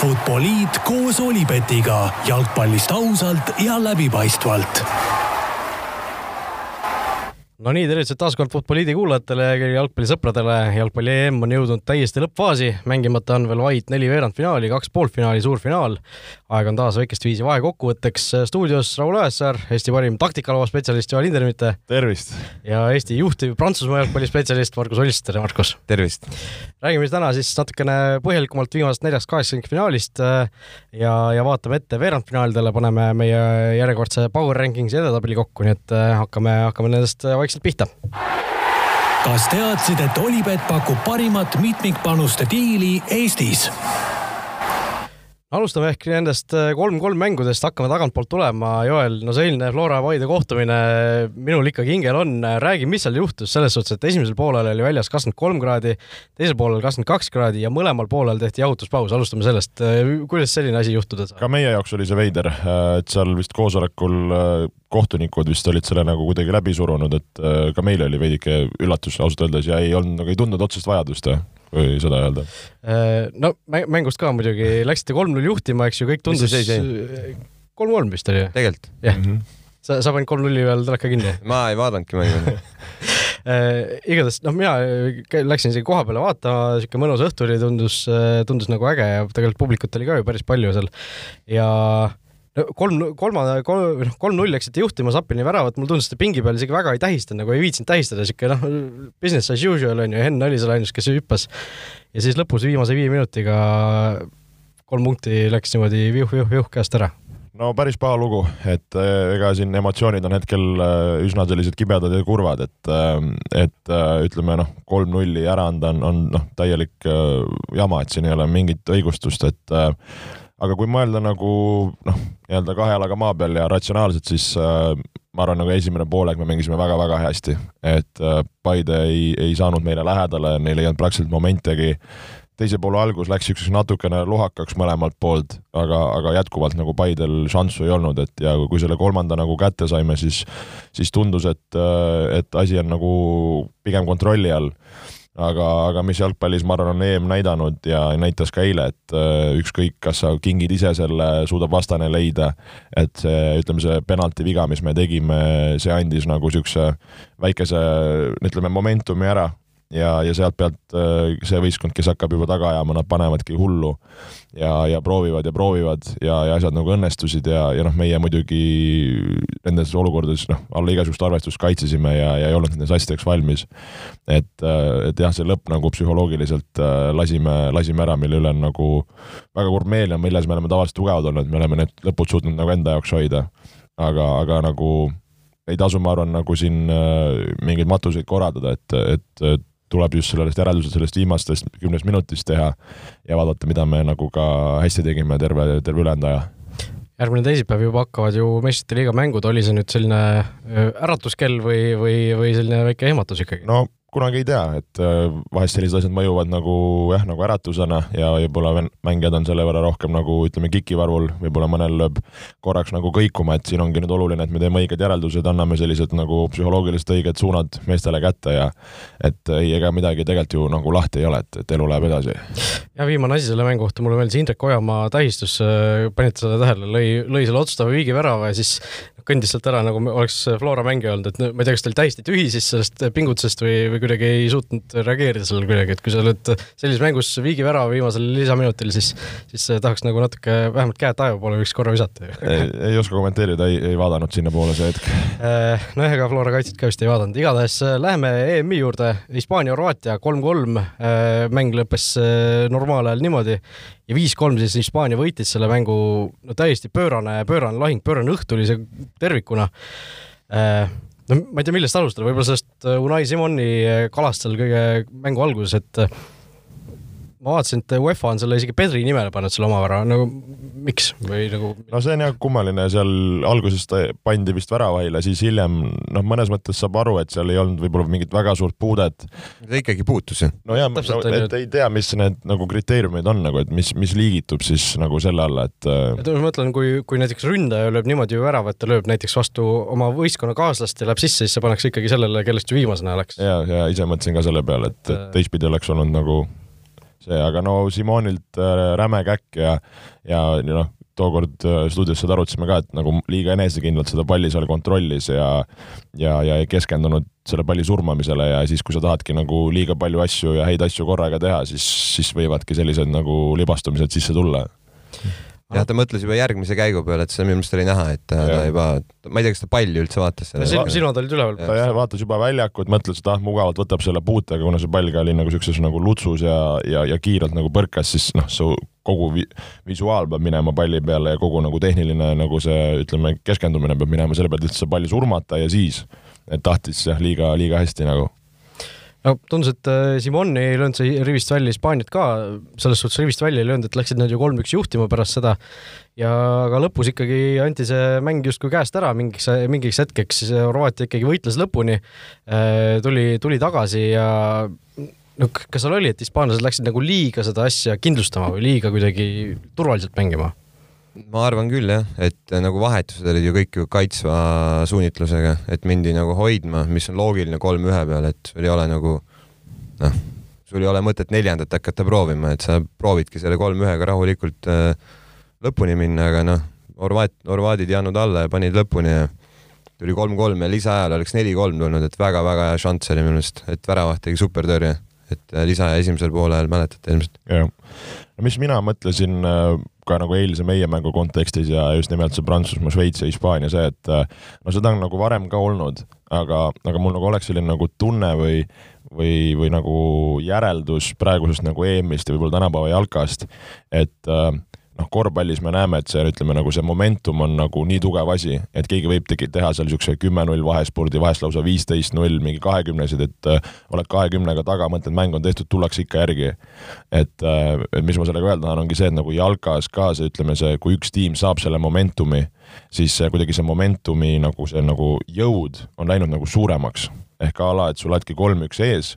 Futboliit koos Olipetiga. Jalgpallist ausalt ja läbipaistvalt no nii, tervitused taas kord Futboliidi kuulajatele ja jalgpallisõpradele. jalgpalli EM on jõudnud täiesti lõppfaasi, mängimata on veel vaid neli veerandfinaali, kaks poolfinaali, suurfinaal. aeg on taas väikest viisi vahekokkuvõtteks. stuudios Raul Õessar, Eesti parim taktikalava spetsialist Joel Hindermitte. tervist! ja Eesti juhtiv Prantsusmaa jalgpallispetsialist Margus Olist, tere Markus! tervist! räägime täna siis natukene põhjalikumalt viimasest neljast kaheksakümnendfinaalist ja, ja vaatame ette veerandfinaalidele, paneme meie järjekordse Power Rankingsi edetabeli kokku, nii et hakkame, hakkame nendest vaikselt vaikselt pihta. kas teadsid, et Olipet pakub parimat mitmikpanuste diili Eestis? alustame ehk nendest kolm-kolm mängudest, hakkame tagantpoolt tulema. Joel, no see eilne Flora Paide kohtumine minul ikkagi hingel on. räägi, mis seal juhtus selles suhtes, et esimesel poolel oli väljas kakskümmend kolm kraadi, teisel poolel kakskümmend kaks kraadi ja mõlemal poolel tehti jahutuspaus. alustame sellest, kuidas selline asi juhtuda saab? ka meie jaoks oli see veider, et seal vist koosolekul kohtunikud vist olid selle nagu kuidagi läbi surunud, et ka meile oli veidike üllatus ausalt öeldes ja ei olnud, nagu ei tundnud otsest vajadust või seda öelda? no mängust ka muidugi läksite kolm-null juhtima, eks ju, kõik tundus. kolm-kolm vist oli tegelikult. jah mm -hmm. sa, sa panid kolm-nulli peal teleka kinni? ma ei vaadanudki mängu igatahes noh, mina läksin isegi koha peale vaatama, sihuke mõnus õhtu oli, tundus, tundus nagu äge ja tegelikult publikut oli ka ju päris palju seal ja no kolm, kolma, kolm, noh, kolm-null läksite juhtima Sapini väravat, mulle tundus, et pingi peal isegi väga ei tähistanud, nagu ei viitsinud tähistada, sihuke noh, business as usual on ju, Henn oli seal ainus, kes hüppas. ja siis lõpus viimase viie minutiga kolm punkti läks niimoodi viuh-viuh-viuh käest ära no päris paha lugu, et ega siin emotsioonid on hetkel üsna sellised kibedad ja kurvad, et, et ütleme noh, kolm-nulli ära anda on, on noh, täielik jama, et siin ei ole mingit õigustust, et aga kui mõelda nagu noh, nii-öelda kahe jalaga maa peal ja ratsionaalselt, siis äh, ma arvan, nagu esimene poolek me mängisime väga-väga hästi, et äh, Paide ei, ei saanud meile lähedale, neil ei olnud praktiliselt momentegi. teise poole algus läks niisuguseks natukene lohakaks mõlemalt poolt, aga, aga jätkuvalt nagu Paidel šanssu ei olnud, et ja kui selle kolmanda nagu kätte saime, siis, siis tundus, et, et asi on nagu pigem kontrolli all aga, aga mis jalgpallis, ma arvan, on EM näidanud ja näitas ka eile, et äh, ükskõik, kas sa kingid ise selle, suudab vastane leida, et see, ütleme, see penalti viga, mis me tegime, see andis nagu niisuguse väikese, ütleme, momentumi ära ja, ja sealt pealt äh, see võistkond, kes hakkab juba taga ajama, nad panevadki hullu ja, ja proovivad ja proovivad ja, ja asjad nagu õnnestusid ja, ja noh, meie muidugi nendes olukordades noh, alla igasugust arvestust kaitsesime ja, ja ei olnud nendeks asjadeks valmis. et, äh, et jah, see lõpp nagu psühholoogiliselt äh, lasime, lasime ära, mille üle on nagu väga kurb meel ja milles me oleme tavaliselt tugevad olnud, me oleme need lõpud suutnud nagu enda jaoks hoida. aga, aga nagu ei tasu, ma arvan, nagu siin mingeid matuseid korraldada, et, et, et tuleb just sellest järeldused sellest viimastest kümnest minutist teha ja vaadata, mida me nagu ka hästi tegime terve, terve ülejäänud aja järgmine teisipäev juba hakkavad ju meistrite liiga mängud, oli see nüüd selline äratuskell või, või, või selline väike ehmatus ikkagi? no kunagi ei tea, et äh, vahest sellised asjad mõjuvad nagu jah, nagu äratusena ja võib-olla mängijad on selle võrra rohkem nagu ütleme, kikivarvul, võib-olla mõnel lööb korraks nagu kõikuma, et siin ongi nüüd oluline, et me teeme õiged järeldused, anname sellised nagu psühholoogiliselt õiged suunad meestele kätte ja et ei, ega midagi tegelikult ju nagu lahti ei ole, et, et elu läheb edasi. ja viimane asi selle mängu kohta, mulle meeldis Indrek Ojamaa tähistus, äh, panite seda tähele, lõi, lõi selle otsustava viigivärava ja siis kõndis sealt ära, nagu oleks Flora mängija olnud, et ma ei tea, kas ta oli täiesti tühi siis sellest pingutusest või, või kuidagi ei suutnud reageerida sellele kuidagi, et kui sa oled sellises mängus viigi värava viimasel lisaminutil, siis, siis tahaks nagu natuke vähemalt käed taeva poole võiks korra visata. ei, ei oska kommenteerida, ei, ei vaadanud sinnapoole see hetk. nojah, ega Flora kaitset ka vist ei vaadanud, igatahes läheme EM-i juurde, Hispaania-Horvaatia kolm-kolm, mäng lõppes normaalajal niimoodi ja viis-kolm siis Hispaania võitis selle mängu, no täiesti pöörane, pöörane lahing, pöörane õhtu oli see tervikuna. Äh, no ma ei tea, millest alustada, võib-olla sellest Unai Simoni kalast seal kõige mängu alguses, et ma vaatasin, et UEFA on selle isegi Pedri nimele pannud selle omavärava, nagu miks või nagu? no see on jah kummaline, seal alguses ta pandi vist väravahile, siis hiljem noh, mõnes mõttes saab aru, et seal ei olnud võib-olla mingit väga suurt puudet. ta ikkagi puutus ju. no jaa, et ei tea, mis need nagu kriteeriumid on nagu, et mis, mis liigitub siis nagu selle alla, et. et ma mõtlen, kui, kui näiteks ründaja lööb niimoodi värava, et ta lööb näiteks vastu oma võistkonnakaaslast ja läheb sisse, siis see pannakse ikkagi sellele, kellest ju viimasena läks. ja, ja ise mõtlesin ka selle peale, et, et teistpidi oleks olnud nagu see, aga no Simonilt äh, räme käkk ja, ja noh, tookord äh, stuudios seda arutasime ka, et nagu liiga enesekindlalt seda palli seal kontrollis ja ja, ja ei keskendunud selle palli surmamisele ja siis, kui sa tahadki nagu liiga palju asju ja häid asju korraga teha, siis, siis võivadki sellised nagu libastumised sisse tulla jah, ta mõtles juba järgmise käigu peale, et seda minu meelest oli näha, et ta, ta Jah. juba, ma ei tea, kas ta palli üldse vaatas sil- selle. silmad olid üleval. ta jah, vaatas juba väljakut, mõtles, et ah, mugavalt võtab selle puutega, kuna see pall ka oli nagu siukses nagu lutsus ja, ja, ja kiirelt nagu põrkas, siis noh, su kogu vi visuaal peab minema palli peale ja kogu nagu tehniline nagu see, ütleme, keskendumine peab minema selle pealt, et see palli surmata ja siis, et tahtis jah, liiga, liiga hästi nagu. No tundus, et äh, Simon ei löönud see rivist välja Hispaaniat ka, selles suhtes rivist välja ei löönud, et läksid nad ju kolm-üks juhtima pärast seda ja aga lõpus ikkagi anti see mäng justkui käest ära mingiks, mingiks hetkeks, Horvaatia ikkagi võitles lõpuni, tuli, tuli tagasi ja no kas seal oli, et hispaanlased läksid nagu liiga seda asja kindlustama või liiga kuidagi turvaliselt mängima? Ma arvan küll jah, et nagu vahetused olid ju kõik ju kaitsva suunitlusega, et mindi nagu hoidma, mis on loogiline kolm ühe peale, et sul ei ole nagu noh, sul ei ole mõtet neljandat hakata proovima, et sa proovidki selle kolm-ühega rahulikult äh, lõpuni minna, aga noh, Horvaat, horvaadid ei andnud alla ja panid lõpuni ja tuli kolm-kolm ja lisaajal oleks neli-kolm tulnud, et väga-väga hea šanss oli minu meelest, et väravat tegi supertõrje, et äh, lisaaja esimesel poolel mäletate ilmselt. jah, mis mina mõtlesin äh, ka nagu eilse meie mängu kontekstis ja just nimelt see Prantsusmaa, Šveits ja Hispaania, see, et äh, no seda on nagu varem ka olnud, aga, aga mul nagu oleks selline nagu tunne või või, või nagu järeldus praegusest nagu EM-ist ja võib-olla tänapäeva jalkast, et äh, noh, korvpallis me näeme, et see ütleme nagu see momentum on nagu nii tugev asi, et keegi võib tegi, teha seal niisuguse kümme-null vahespurdi, vahest lausa viisteist-null, mingi kahekümnesid, et äh, oled kahekümnega taga, mõtled, mäng on tehtud, tullakse ikka järgi. et äh, mis ma sellega öelda tahan, ongi see, et nagu jalkas ka see, ütleme see, kui üks tiim saab selle momentumi, siis see kuidagi see momentumi nagu see nagu jõud on läinud nagu suuremaks ehk a la, et sul oledki kolm-üks ees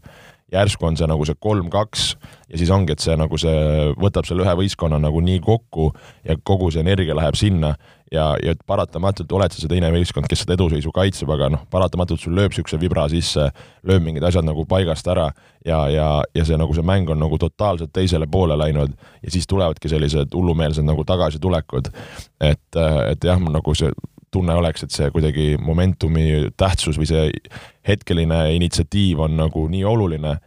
järsku on see nagu see kolm-kaks ja siis ongi, et see nagu see võtab selle ühe võistkonna nagu nii kokku ja kogu see energia läheb sinna ja, ja paratamatult oled sa see teine võistkond, kes seda eduseisu kaitseb, aga noh, paratamatult sul lööb niisuguse vibra sisse, lööb mingid asjad nagu paigast ära ja, ja, ja see nagu see mäng on nagu totaalselt teisele poole läinud ja siis tulevadki sellised hullumeelsed nagu tagasitulekud. et, et jah, nagu see tunne oleks, et see kuidagi momentumi tähtsus või see hetkeline initsiatiiv on nagu nii oluline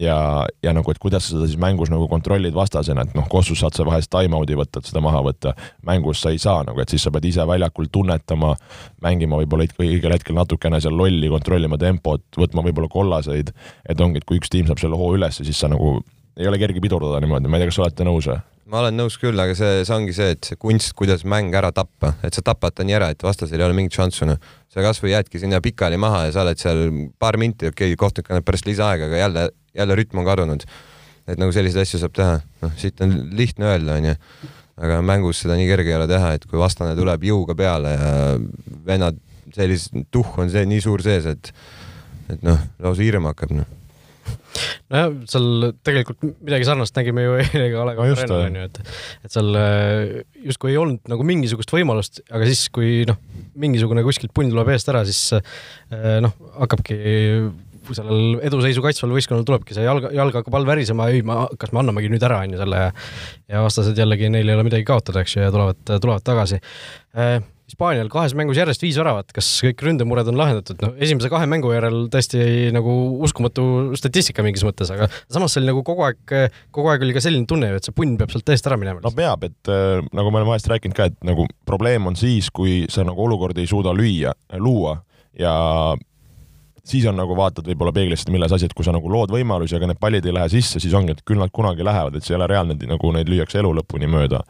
ja, ja nagu, et kuidas sa seda siis mängus nagu kontrollid vastasena, et noh, Kossus saad sa vahest time-out'i võtta, et seda maha võtta, mängus sa ei saa nagu, et siis sa pead ise väljakul tunnetama, mängima võib-olla õigel hetkel natukene seal lolli, kontrollima tempot, võtma võib-olla kollaseid, et ongi, et kui üks tiim saab selle hoo ülesse, siis sa nagu ei ole kerge pidurdada niimoodi, ma ei tea, kas olete nõus või? Ma olen nõus küll, aga see, see ongi see, et see kunst, kuidas mäng ära tappa, et sa tapad ta nii ära, et vastasel ei ole mingit šanssu, noh. sa kasvõi jäädki sinna pikali maha ja sa oled seal paar minti, okei okay,, kohtunik annab pärast lisaaega, aga jälle, jälle rütm on kadunud. et nagu selliseid asju saab teha, noh, siit on lihtne öelda, onju, aga mängus seda nii kerge ei ole teha, et kui vastane tuleb jõuga peale ja vennad, sellist tuhh on see nii suur sees, et et noh, lausa hirm hakkab, noh nojah, seal tegelikult midagi sarnast nägime ju eile ka A Le No just, Coq onju, et et seal äh, justkui ei olnud nagu mingisugust võimalust, aga siis, kui noh, mingisugune kuskilt punn tuleb eest ära, siis äh, noh, hakkabki sellel eduseisu kaitsval võistkonnal tulebki see jalga, jalg hakkab all värisema, ei ma, kas me annamegi nüüd ära, onju selle ja ja vastased jällegi, neil ei ole midagi kaotada, eks ju, ja tulevad, tulevad tagasi. Äh, Hispaanial kahes mängus järjest viis väravat, kas kõik ründemured on lahendatud, noh esimese kahe mängu järel tõesti nagu uskumatu statistika mingis mõttes, aga samas see oli nagu kogu aeg, kogu aeg oli ka selline tunne ju, et see punn peab sealt eest ära minema no. peab, et äh, nagu me oleme vahest rääkinud ka, et nagu probleem on siis, kui sa nagu olukordi ei suuda lüüa, luua ja siis on nagu vaatad võib-olla peeglisse, milles asi, et kui sa nagu lood võimalusi, aga need pallid ei lähe sisse, siis ongi, et küll nad kunagi lähevad, et see ei ole reaalne, et nagu neid lüüakse elu lõpuni mööda.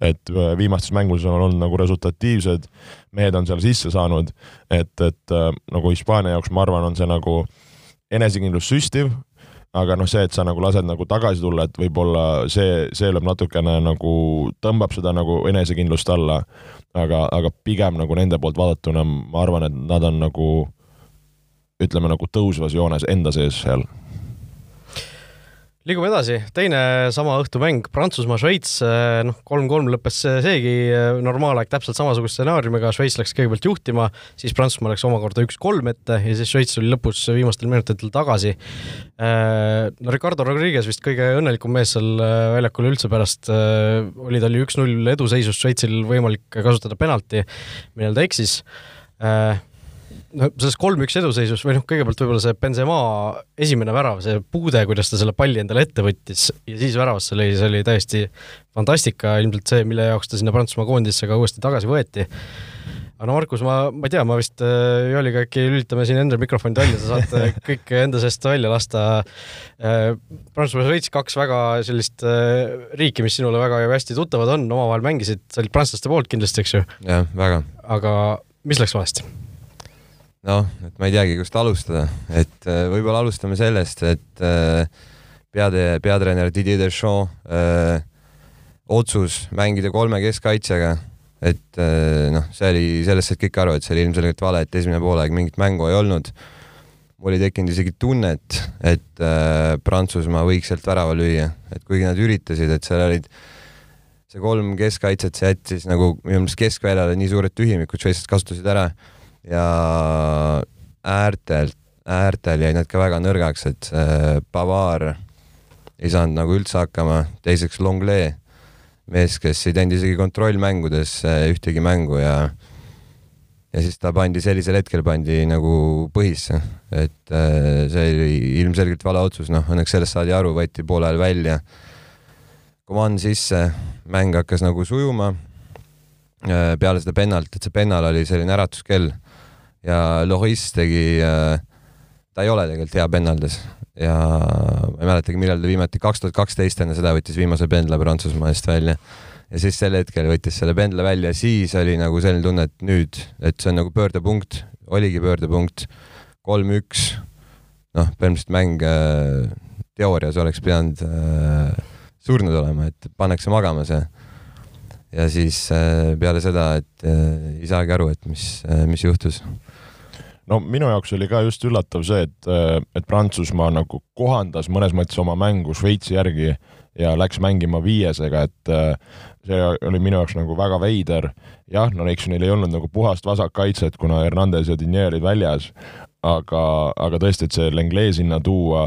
et äh, viimastes mängudes on olnud nagu resultatiivsed, mehed on seal sisse saanud, et, et äh, nagu Hispaania jaoks ma arvan, on see nagu enesekindlus süstiv, aga noh, see, et sa nagu lased nagu tagasi tulla, et võib-olla see, see lööb natukene nagu, tõmbab seda nagu enesekindlust alla, aga, aga pigem nagu nende poolt vaadatuna ma arvan, et nad on nagu ütleme nagu tõusvas joones enda sees seal. liigume edasi, teine sama õhtu mäng, Prantsusmaa-Šveits, noh, kolm-kolm lõppes seegi normaalaeg täpselt samasuguse stsenaariumiga, Šveits läks kõigepealt juhtima, siis Prantsusmaa läks omakorda üks-kolm ette ja siis Šveits tuli lõpus viimastel minutitel tagasi. no Ricardo Rodriguez vist kõige õnnelikum mees seal väljakul üldse pärast, oli tal ju üks-null eduseisus Šveitsil võimalik kasutada penalti, millal ta eksis no selles kolm-üks eduseisus või noh, kõigepealt võib-olla see Benzema esimene värav, see puude, kuidas ta selle palli endale ette võttis ja siis väravasse lõi, see oli täiesti fantastika, ilmselt see, mille jaoks ta sinna Prantsusmaa koondisse ka uuesti tagasi võeti. aga no Markus, ma, ma ei tea, ma vist äh, Jooliga äkki lülitame siin enda mikrofonid välja, sa saad kõik enda seest välja lasta äh,. Prantsusmaa ja Šveits, kaks väga sellist äh, riiki, mis sinule väga hästi tuttavad on, omavahel mängisid, sa olid prantslaste poolt kindlasti, eks ju? jah, väga. aga mis läks valesti? Noh, et ma ei teagi, kust alustada, et äh, võib-olla alustame sellest, et äh, peade, peatreener Didier Deschamps öö, äh, otsus mängida kolme keskkaitsjaga, et noh, see oli, sellest said kõik aru, et see oli ilmselgelt vale, et esimene poolaeg mingit mängu ei olnud. mul oli tekkinud isegi tunnet, et äh, Prantsusmaa võiks sealt värava lüüa, et kuigi nad üritasid, et seal olid see kolm keskkaitset, see jättis nagu minu meelest keskväljale nii suured tühimikud, šveitslased kasutasid ära ja äärtelt, äärtel jäid nad ka väga nõrgaks, et Bavar ei saanud nagu üldse hakkama, teiseks Longley, mees, kes ei teinud isegi kontrollmängudes ühtegi mängu ja ja siis ta pandi sellisel hetkel pandi nagu põhisse, et äh, see oli ilmselgelt vale otsus, noh, õnneks sellest saadi aru, võeti poole ajal välja. Coman sisse, mäng hakkas nagu sujuma äh, peale seda pennalt, et see pennal oli selline äratuskell ja Loris tegi, äh, ta ei ole tegelikult hea pennaldes ja ma ei mäletagi, millal ta viimati, kaks tuhat kaksteist enne seda võttis viimase pendla Prantsusmaa eest välja. ja siis sel hetkel võttis selle pendla välja, siis oli nagu selline tunne, et nüüd, et see on nagu pöördepunkt, oligi pöördepunkt, kolm-üks, noh, põhimõtteliselt mäng äh, teoorias oleks pidanud äh, surnud olema, et pannakse magama see ja siis peale seda, et ei saagi aru, et mis, mis juhtus no minu jaoks oli ka just üllatav see, et, et Prantsusmaa nagu kohandas mõnes mõttes oma mängu Šveitsi järgi ja läks mängima viiesega, et see oli minu jaoks nagu väga veider. jah, no eks neil ei olnud nagu puhast vasakkaitset, kuna Hernandez ja Dinier olid väljas, aga, aga tõesti, et see Lenglet sinna tuua.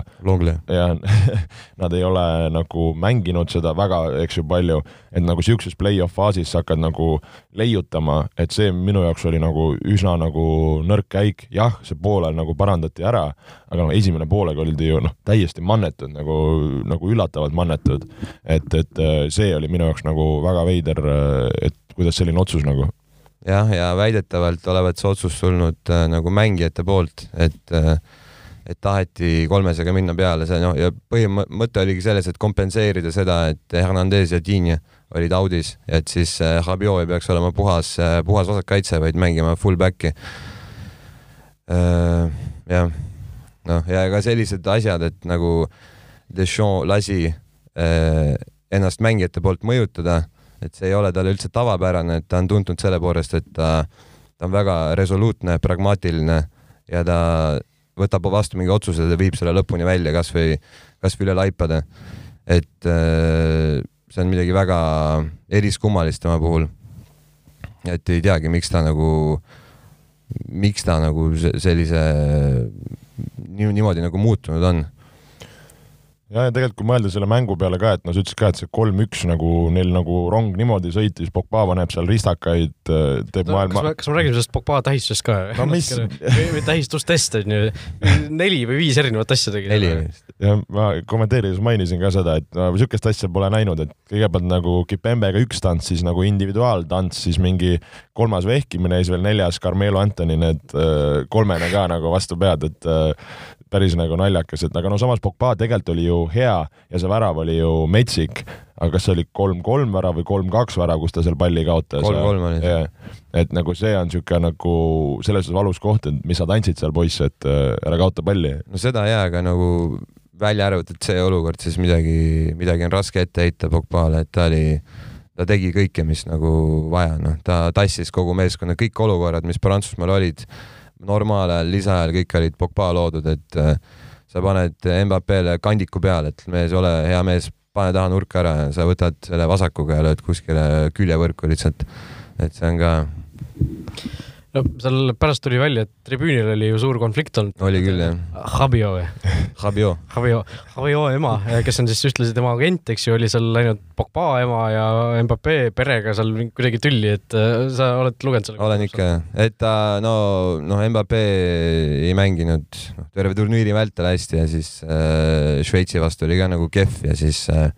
ja nad ei ole nagu mänginud seda väga, eks ju, palju, et nagu siukses play-off faasis sa hakkad nagu leiutama, et see minu jaoks oli nagu üsna nagu nõrk käik, jah, see poolel nagu parandati ära, aga no esimene poolega oldi ju noh, täiesti mannetud nagu, nagu üllatavalt mannetud. et, et see oli minu jaoks nagu väga veider, et kuidas selline otsus nagu jah, ja väidetavalt olevat see otsus tulnud äh, nagu mängijate poolt, et äh, et taheti kolmesega minna peale, see noh, ja põhimõte oligi selles, et kompenseerida seda, et Hernandez ja Digne olid audis, et siis äh, Rabiot ei peaks olema puhas äh,, puhas vasakkaitse, vaid mängima full-back'i äh,. jah, noh, ja ka sellised asjad, et nagu Deschamps lasi äh, ennast mängijate poolt mõjutada et see ei ole talle üldse tavapärane, et ta on tuntud selle poolest, et ta, ta on väga resoluutne, pragmaatiline ja ta võtab vastu mingi otsuse ja viib selle lõpuni välja, kasvõi, kasvõi üle laipade. et äh, see on midagi väga eriskummalist tema puhul. et ei teagi, miks ta nagu, miks ta nagu sellise niimoodi nagu muutunud on ja, ja tegelikult kui mõelda selle mängu peale ka, et no sa ütlesid ka, et see kolm-üks nagu neil nagu rong niimoodi sõitis, Pogba paneb seal ristakaid, äh, teeb no, maailma. kas me räägime sellest Pogba tähistusest ka no mis või tähistustest on ju, neli või viis erinevat asja tegi. neli vist. ja ma kommenteerides mainisin ka seda, et no niisugust asja pole näinud, et kõigepealt nagu Kipembega üks tants, siis nagu individuaaltants, siis mingi kolmas vehkimine ja siis veel neljas Carmelo Anthony, need äh, kolmene ka nagu vastu pead, et äh, päris nagu naljakas, et aga no samas Pogba tegelikult oli ju hea ja see värav oli ju metsik, aga kas see oli kolm-kolm värav või kolm-kaks värav, kus ta seal palli kaotas? kolm-kolm oli see. et nagu see on niisugune nagu selles suhtes valus koht, et mis sa tantsid seal, poiss, et äh, ära kaota palli. no seda jaa, aga nagu välja arvatud see olukord, siis midagi, midagi on raske ette heita Pogbale, et ta oli ta tegi kõike, mis nagu vaja, noh, ta tassis kogu meeskonna, kõik olukorrad, mis Prantsusmaal olid normaalajal, lisaajal kõik olid Pogba loodud, et äh, sa paned Mbappele kandiku peale, et mees, ole hea mees, pane taha nurka ära ja sa võtad selle vasakuga ja lööd kuskile küljevõrku lihtsalt. et see on ka no seal pärast tuli välja, et tribüünil oli ju suur konflikt olnud. oli küll jah. Habio või? Habio. Habio, Habio ema, kes on siis ühtlasi tema agent, eks ju, oli seal läinud Pogba ema ja Mbappe perega seal kuidagi tülli, et äh, sa oled lugenud selle? olen ikka et ta no, noh, Mbappe ei mänginud noh, terve turniiri vältel hästi ja siis äh, Šveitsi vastu oli ka nagu kehv ja siis äh,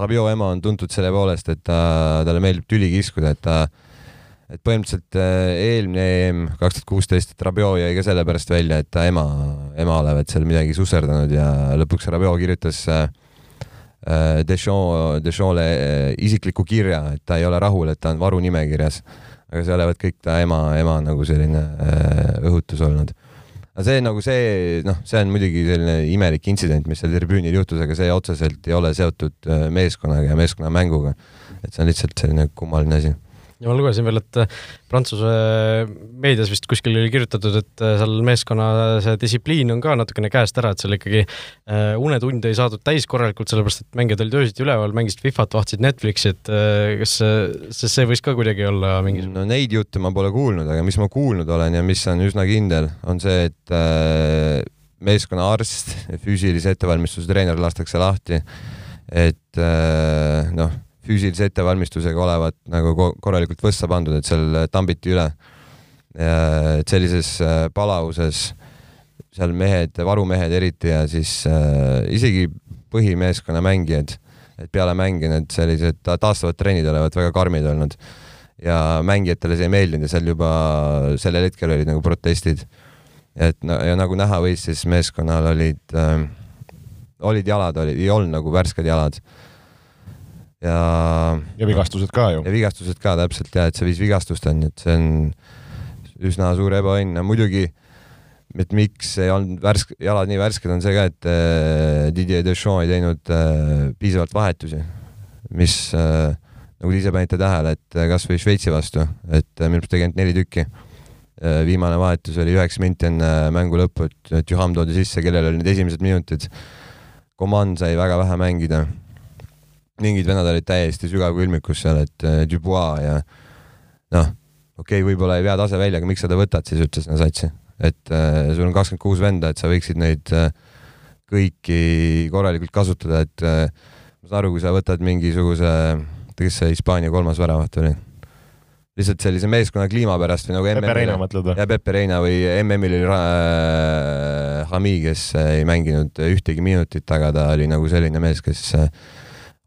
Habio ema on tuntud selle poolest, et ta, talle meeldib tüli kiskuda, et ta äh, et põhimõtteliselt äh, eelmine EM kaks tuhat kuusteist, et Rabiot jäi ka sellepärast välja, et ta ema, ema olevat seal midagi susserdanud ja lõpuks Rabiot kirjutas äh, äh, Deschamps, Dechams'le isikliku kirja, et ta ei ole rahul, et ta on varunimekirjas. aga see olevat kõik ta ema, ema nagu selline õhutus olnud. aga see nagu see, noh, see on muidugi selline imelik intsident, mis seal tribüünil juhtus, aga see otseselt ei ole seotud meeskonnaga ja meeskonna mänguga. et see on lihtsalt selline kummaline asi ja ma lugesin veel, et äh, Prantsuse meedias vist kuskil oli kirjutatud, et äh, seal meeskonna see distsipliin on ka natukene käest ära, et seal ikkagi äh, unetunde ei saadud täis korralikult, sellepärast et mängijad olid öösiti üleval, mängisid Fifat, vaatasid Netflixi, et kas see, see võis ka kuidagi olla mingisugune? no neid jutte ma pole kuulnud, aga mis ma kuulnud olen ja mis on üsna kindel, on see, et meeskonna arst, füüsilise ettevalmistuse treener lastakse lahti, et noh füüsilise ettevalmistusega olevat nagu korralikult võssa pandud, et seal tambiti üle. et sellises äh, palavuses seal mehed, varumehed eriti ja siis äh, isegi põhimeeskonna mängijad, et peale mänge need sellised taastavad trennid olevat väga karmid olnud ja mängijatele see ei meeldinud ja seal juba sellel hetkel olid nagu protestid. et no, ja nagu näha võis, siis meeskonnal olid äh,, olid jalad, olid, ei olnud nagu värsked jalad ja. ja vigastused ka ju. ja vigastused ka täpselt ja et see viis vigastusteni, et see on üsna suur ebaõnn, muidugi et miks ei olnud värsk-, jalad nii värsked, on see ka, et äh, Didier Deschamps ei teinud äh, piisavalt vahetusi, mis äh, nagu te ise panite tähele, et äh, kasvõi Šveitsi vastu, et äh, minu arust tegi ainult neli tükki äh,. viimane vahetus oli üheksa minti enne mängu lõppu, et Juham toodi sisse, kellel olid need esimesed minutid. Coman sai väga vähe mängida mingid vennad olid täiesti sügavkülmikus seal, et äh, Dubois ja noh, okei okay,, võib-olla ei vea tase välja, aga miks sa ta võtad siis üldse sinna satsi, et äh, sul on kakskümmend kuus venda, et sa võiksid neid äh, kõiki korralikult kasutada, et äh, ma saan aru, kui sa võtad mingisuguse, kes see Hispaania kolmas väravat oli? lihtsalt sellise meeskonna kliima pärast või nagu Pepe Reina mõtled või? ja Pepe Reina või MM-il oli äh, Hami, kes ei mänginud ühtegi minutit, aga ta oli nagu selline mees, kes äh,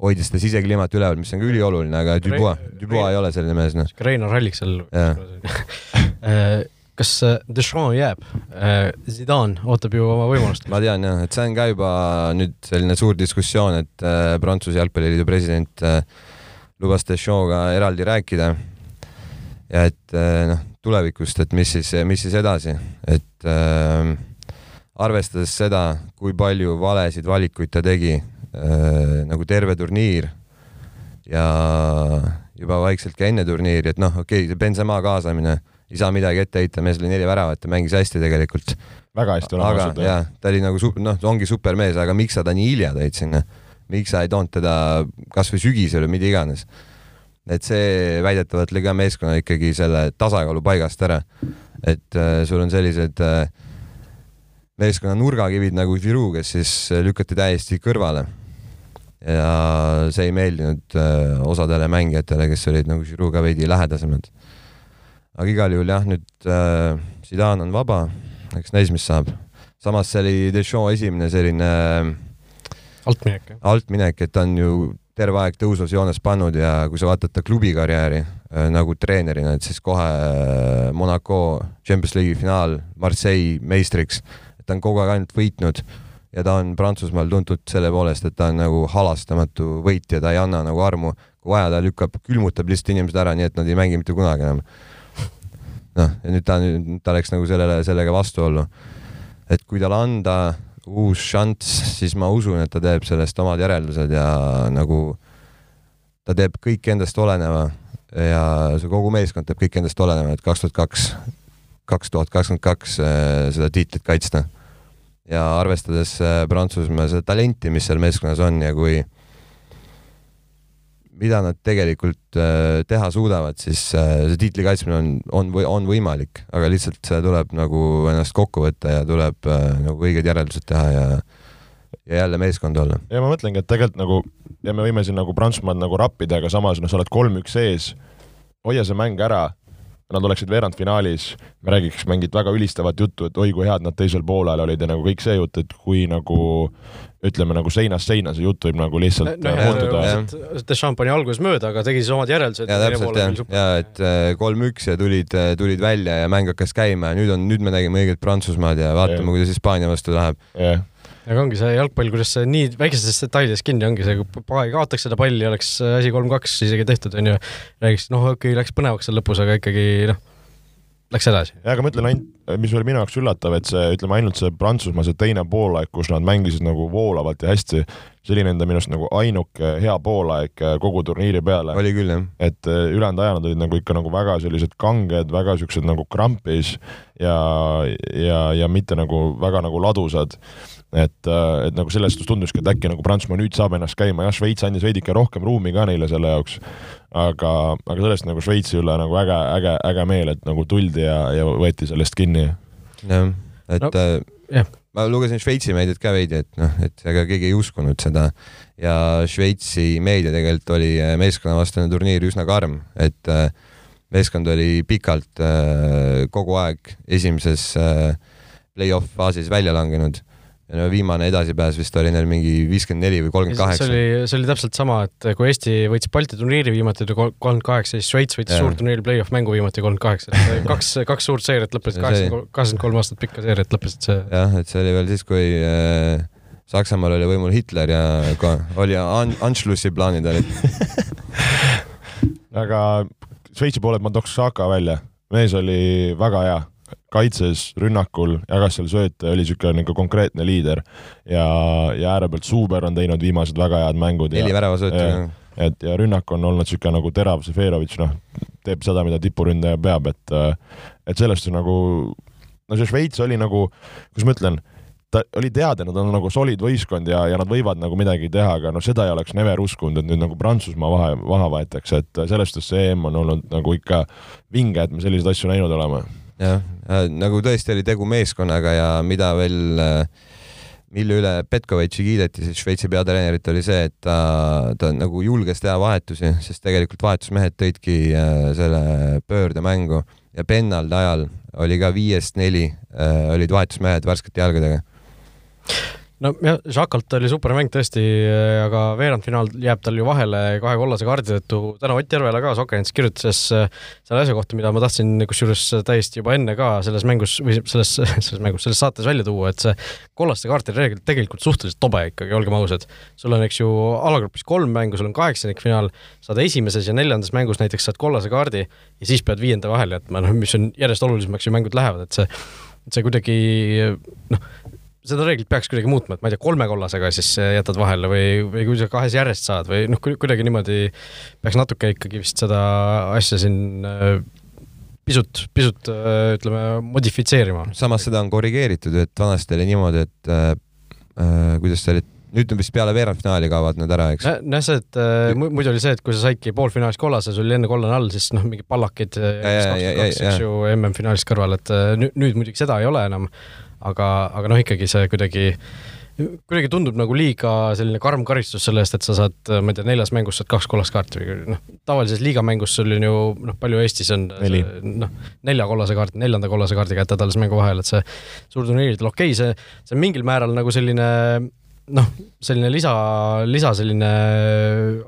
hoidis seda sisekliimat üleval, mis on ka ülioluline, aga Dubois, Dubois ei ole selline mees, noh. Reinar Rallik seal äh, kas äh, Deschamps jääb? Äh, Zidane ootab ju oma võimalust. ma tean jah, et see on ka juba nüüd selline suur diskussioon, et Prantsuse jalgpalliliidu president lubas Deschamps'ga eraldi rääkida. ja et noh, tulevikust, et mis siis, mis siis edasi, et äh, arvestades seda, kui palju valesid valikuid ta tegi nagu terve turniir ja juba vaikselt ka enne turniiri, et noh, okei okay,, Benzema kaasamine, ei saa midagi ette heita, mees oli neli väravat ja mängis hästi tegelikult. väga hästi oleme ausad. jah, ta oli nagu noh, ongi supermees, aga miks sa ta nii hilja tõid sinna? miks sa ei toonud teda kasvõi sügisel või mida iganes? et see väidetavalt lõi ka meeskonna ikkagi selle tasakaalu paigast ära. et äh, sul on sellised äh, meeskonna nurgakivid nagu Giroud, kes siis lükati täiesti kõrvale ja see ei meeldinud äh, osadele mängijatele, kes olid nagu Giroud'ga veidi lähedasemad. aga igal juhul jah, nüüd äh, Zidane on vaba, eks näis, mis saab. samas see oli Deschamps esimene selline äh, altminek, altminek, et ta on ju terve aeg tõusvas joones pannud ja kui sa vaatad ta klubi karjääri nagu treenerina, et siis kohe Monaco Champions League'i finaal, Marseille meistriks, et ta on kogu aeg ainult võitnud ja ta on Prantsusmaal tuntud selle poolest, et ta on nagu halastamatu võitja, ta ei anna nagu armu, kui vaja, ta lükkab, külmutab lihtsalt inimesed ära, nii et nad ei mängi mitte kunagi enam. noh, ja nüüd ta, ta läks nagu sellele, sellega vastuollu. et kui talle anda uus šanss, siis ma usun, et ta teeb sellest omad järeldused ja nagu ta teeb kõik endast oleneva ja see kogu meeskond teeb kõik endast oleneva, et kaks tuhat kaks, kaks tuhat kakskümmend kaks eh, seda tiitlit kaitsta ja arvestades äh, Prantsusmaa seda talenti, mis seal meeskonnas on ja kui mida nad tegelikult äh, teha suudavad, siis äh, see tiitli kaitsmine on, on, on võimalik, aga lihtsalt see tuleb nagu ennast kokku võtta ja tuleb nagu õiged järeldused teha ja ja jälle meeskond olla. ja ma mõtlengi, et tegelikult nagu ja me võime siin nagu Prantsusmaad nagu rappida, aga samas noh, sa oled kolm-üks ees, hoia see mäng ära nad oleksid veerandfinaalis, me räägiks mingit väga ülistavat juttu, et oi kui head nad teisel poolel olid ja nagu kõik see jutt, et kui nagu ütleme nagu seinast seina, see jutt võib nagu lihtsalt no, muutuda. Deschamps pani alguses mööda, aga tegi siis omad järeldused. ja täpselt jah, ja et äh, kolm-üks ja tulid, äh, tulid välja ja mäng hakkas käima ja nüüd on, nüüd me nägime õiget Prantsusmaad ja vaatame, kuidas Hispaania vastu läheb. jah aga ongi see jalgpall, kuidas see nii väikestes detailides kinni ongi see, kui ei kaotaks seda palli, oleks asi kolm-kaks isegi tehtud, onju. räägiks, noh, okei okay,, läks põnevaks seal lõpus, aga ikkagi noh, läks edasi. ja aga ma ütlen ainult, mis oli minu jaoks üllatav, et see, ütleme ainult see Prantsusmaa, see teine poolaeg, kus nad mängisid nagu voolavalt ja hästi, see oli nende minu arust nagu ainuke hea poolaeg kogu turniiri peale. oli küll, jah. et eh, ülejäänud aja nad olid nagu ikka nagu väga sellised kanged, väga siuksed nagu krampis ja, ja, ja mitte nagu väga nagu ladusad et, äh, et nagu selles suhtes tunduski, et äkki nagu Prantsusmaa nüüd saab ennast käima, jah, Šveits andis veidike rohkem ruumi ka neile selle jaoks, aga, aga sellest nagu Šveitsi üle nagu äge, äge, äge meel, et nagu tuldi ja, ja võeti sellest kinni. jah, et no, äh, yeah. ma lugesin Šveitsi meediat ka veidi, et noh, et ega keegi ei uskunud seda ja Šveitsi meedia tegelikult oli äh, meeskonnavastane turniir üsna karm, et äh, meeskond oli pikalt äh, kogu aeg esimeses äh, play-off faasis välja langenud ja no viimane edasipääs vist oli neil mingi viiskümmend neli või kolmkümmend kaheksa. see oli, see oli täpselt sama, et kui Eesti võitis Balti turniiri viimati kolmkümmend kaheksa, siis Šveits võitis suurturniiri play-off mängu viimati kolmkümmend kaheksa. kaks, kaks suurt seeriat lõppesid, kaheksakümmend, kolm aastat pikka seeriat lõppesid see. jah, et see oli veel siis, kui äh, Saksamaal oli võimul Hitler ja oli an-, Anschlussi plaanid olid aga Šveitsi poolelt ma tooks Šaka välja, mees oli väga hea kaitses, rünnakul, jagas seal sööte, oli niisugune nagu konkreetne liider ja, ja ääre pealt Suuber on teinud viimased väga head mängud. neli väravasöötu. et ja rünnak on olnud niisugune nagu terav, Seferovitš noh, teeb seda, mida tipuründaja peab, et et sellest nagu, no see Šveits oli nagu, kuidas ma ütlen ta oli teada, nad on nagu solid võistkond ja, ja nad võivad nagu midagi teha, aga noh, seda ei oleks never uskunud, et nüüd nagu Prantsusmaa vahe, maha võetakse, et selles suhtes see EM on olnud nagu ikka vinge, et me selliseid asju näinud oleme jah, nagu tõesti oli tegu meeskonnaga ja mida veel, äh, mille üle Petkovitši kiideti siis Šveitsi peatreenerit, oli see, et ta, ta nagu julges teha vahetusi, sest tegelikult vahetusmehed tõidki äh, selle pöörde mängu. Ja pennalde ajal oli ka viiest neli äh, olid vahetusmehed värskete jalgadega no jah, Žakalt oli super mäng tõesti, aga veerandfinaal jääb tal ju vahele kahe kollase kaardi tõttu. täna Ott Järvela ka Sokkerents kirjutas äh, selle asja kohta, mida ma tahtsin kusjuures täiesti juba enne ka selles mängus või selles, selles mängus, selles saates välja tuua, et see kollaste kaartide reegel tegelikult suhteliselt tobe ikkagi, olgem ausad. sul on, eks ju, alagrupis kolm mängu, sul on kaheksanikfinaal, saad esimeses ja neljandas mängus näiteks saad kollase kaardi ja siis pead viienda vahele jätma, noh, mis on järjest olulisemaks ju mängud lähevad, et see, see kuidagi noh, seda reeglit peaks kuidagi muutma, et ma ei tea, kolme kollasega siis jätad vahele või, või kui sa kahes järjest saad või noh, kuidagi niimoodi peaks natuke ikkagi vist seda asja siin äh, pisut, pisut äh, ütleme, modifitseerima. samas seda on korrigeeritud, et vanasti oli niimoodi, et äh, äh, kuidas see oli, nüüd on vist peale veerandfinaali kaovad need ära, eks? nojah, see, et äh, muidu oli see, et kui sa saidki poolfinaalis kollase, sul oli enne kollane all, siis noh, mingi pallakid eks ju, MM-finaalis kõrval, et nüüd, nüüd muidugi seda ei ole enam aga, aga noh, ikkagi see kuidagi kuidagi tundub nagu liiga selline karm karistus selle eest, et sa saad, ma ei tea, neljas mängus saad kaks kollast kaarti või noh, tavalises liigamängus sul on ju noh, palju Eestis on noh, nelja kollase kaardi, neljanda kollase kaardiga jätad alles mängu vahele, et see suurturniiridel okei okay,, see, see on mingil määral nagu selline noh, selline lisa, lisa selline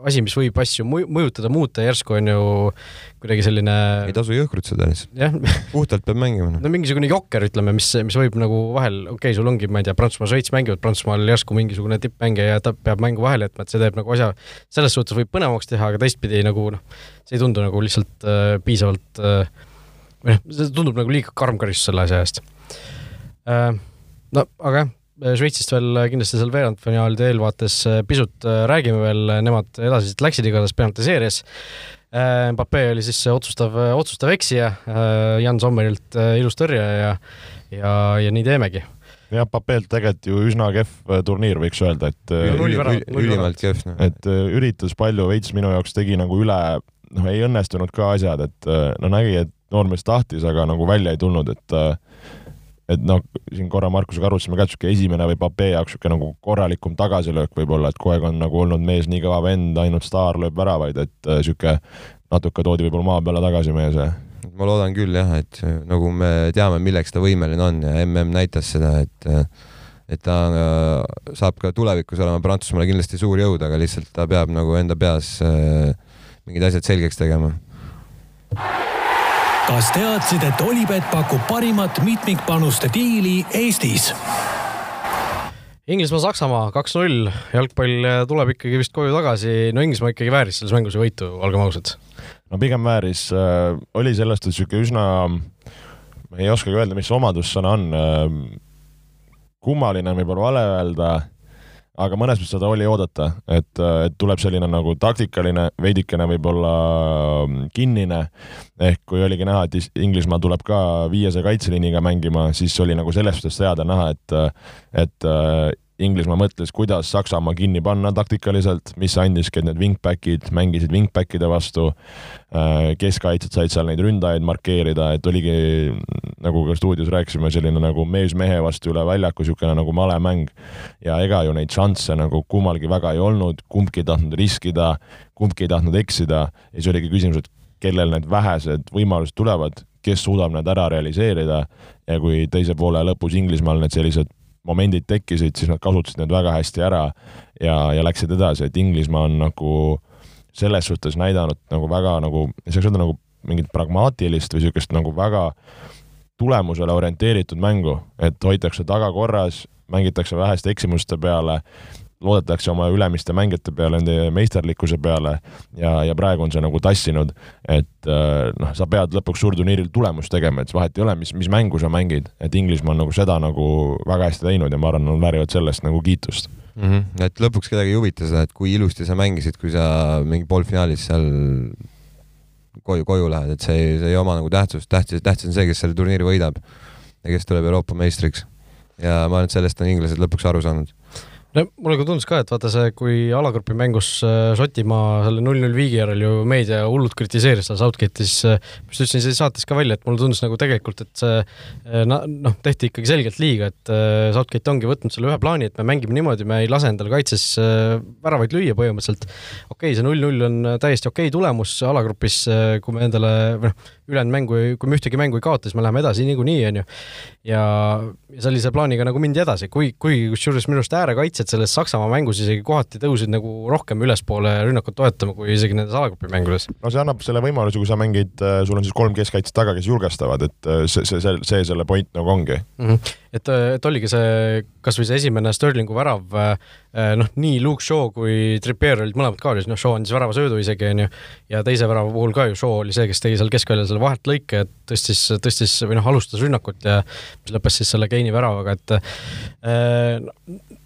asi, mis võib asju mõjutada, muuta, järsku on ju kuidagi selline ei tasu jõhkrutseda lihtsalt. puhtalt peab mängima. no mingisugune jokker, ütleme, mis, mis võib nagu vahel, okei okay,, sul ongi, ma ei tea, Prantsusmaa, Šveits mängivad, Prantsusmaal järsku mingisugune tippmängija ja ta peab mängu vahele jätma, et see teeb nagu asja, selles suhtes võib põnevamaks teha, aga teistpidi nagu noh, see ei tundu nagu lihtsalt äh, piisavalt äh, või noh, see tundub nagu liiga karm karistus selle asja eest äh,. no aga jah Šveitsist veel kindlasti seal veerandfinaalide eelvaates äh, pisut äh, räägime veel, nemad edasi läksid igatahes penalti seerias. Mbappe oli siis otsustav, otsustav eksija, Jan Sommerilt ilus tõrje ja, ja, ja nii teemegi. jah, Papelt tegelikult ju üsna kehv äh, turniir, võiks öelda, et äh, ülimalt kehv et äh, üritas palju, veits minu jaoks tegi nagu üle, noh, ei õnnestunud ka asjad, et äh, no nägi, et noormees tahtis, aga nagu välja ei tulnud, et äh, et noh, siin korra Markusega arutasime ka, et sihuke esimene või Papee jaoks sihuke nagu korralikum tagasilöök võib-olla, et kogu aeg on nagu olnud mees nii kõva vend, ainult staar lööb väravaid, et äh, sihuke natuke toodi võib-olla maa peale tagasi mees ma loodan küll jah, et nagu me teame, milleks ta võimeline on ja mm näitas seda, et et ta äh, saab ka tulevikus olema Prantsusmaale kindlasti suur jõud, aga lihtsalt ta peab nagu enda peas äh, mingid asjad selgeks tegema. Kas teadsid, et Olipet pakub parimat mitmikpanuste diili Eestis? Inglismaa-Saksamaa kaks-null, jalgpall tuleb ikkagi vist koju tagasi, no Inglismaa ikkagi vääris selles mängus ju võitu, olgem ausad. no pigem vääris äh,, oli sellest sihuke üsna, ma ei oskagi öelda, mis omadussõna on äh,, kummaline on võib-olla vale öelda, aga mõnes mõttes seda oli oodata, et, et tuleb selline nagu taktikaline, veidikene võib-olla mm, kinnine, ehk kui oligi näha, et Is- Inglismaa tuleb ka viiese kaitseliiniga mängima, siis oli nagu selles suhtes teada näha, et, et Inglismaa mõtles, kuidas Saksamaa kinni panna taktikaliselt, mis andiski, et need wingback'id mängisid wingback'ide vastu, keskkaitsjad said seal neid ründajaid markeerida, et oligi nagu ka stuudios rääkisime, selline nagu mees mehe vastu üle väljaku niisugune nagu malemäng ja ega ju neid šansse nagu kummalgi väga ei olnud, kumbki ei tahtnud riskida, kumbki ei tahtnud eksida. Ja siis oligi küsimus, et kellel need vähesed võimalused tulevad, kes suudab need ära realiseerida. Ja kui teise poole lõpus Inglismaal need sellised momendid tekkisid, siis nad kasutasid need väga hästi ära ja, ja läksid edasi, et Inglismaa on nagu selles suhtes näidanud nagu väga nagu, ei saaks öelda nagu mingit pragmaatilist või niisugust nagu väga tulemusele orienteeritud mängu, et hoitakse taga korras, mängitakse väheste eksimuste peale, loodetakse oma ülemiste mängijate peale, nende meisterlikkuse peale ja, ja praegu on see nagu tassinud, et äh, noh, sa pead lõpuks suurturniiril tulemust tegema, et vahet ei ole, mis, mis mängu sa mängid, et Inglismaa on nagu seda nagu väga hästi teinud ja ma arvan, nad väärivad sellest nagu kiitust. mm. -hmm. et lõpuks kedagi ei huvita seda, et kui ilusti sa mängisid, kui sa mingi poolfinaalis seal koju, koju lähed, et see see ei oma nagu tähtsust, tähtis, tähtis on see, kes selle turniiri võidab ja kes tuleb Euroopa meistriks. ja ma arvan, et sellest on inglased lõpuks aru saanud. No mulle ka tundus ka, et vaata see, kui alagrupi mängus äh, Šotimaa selle null-null viigi järel ju meedia hullult kritiseeris seda Southgate'i, siis äh, ma just ütlesin see saates ka välja, et mulle tundus nagu tegelikult, et see äh, noh, tehti ikkagi selgelt liiga, et Southgate ongi võtnud selle ühe plaani, et me mängime niimoodi, me ei lase endale kaitses väravaid lüüa põhimõtteliselt. okei okay,, see null-null on täiesti okei okay tulemus alagrupis, kui me endale või noh, ülejäänud mängu, kui me ühtegi mängu ei kaota, siis me läheme edasi niikuinii, onju. ja, ja sellise plaaniga nagu mindi edasi, kui, kui kusjuures minu arust äärekaitsjad selles Saksamaa mängus isegi kohati tõusid nagu rohkem ülespoole rünnakut toetama, kui isegi nendes alagrupi mängudes. no see annab selle võimaluse, kui sa mängid, sul on siis kolm keskkaitset taga, kes julgestavad, et äh, see, see, see, see selle point nagu ongi. mm. -hmm. et, et oligi see, kasvõi see esimene Sterlingu värav, noh, nii Luke Shaw kui Trippier olid mõlemad ka noh, Shaw andis väravasöödu isegi, onju, ja teise värava puhul ka ju Shaw oli see, kes tegi seal keskväljal selle vahelt lõike, et tõstis, tõstis või noh, alustas rünnakut ja mis lõppes siis selle Keini väravaga, et äh,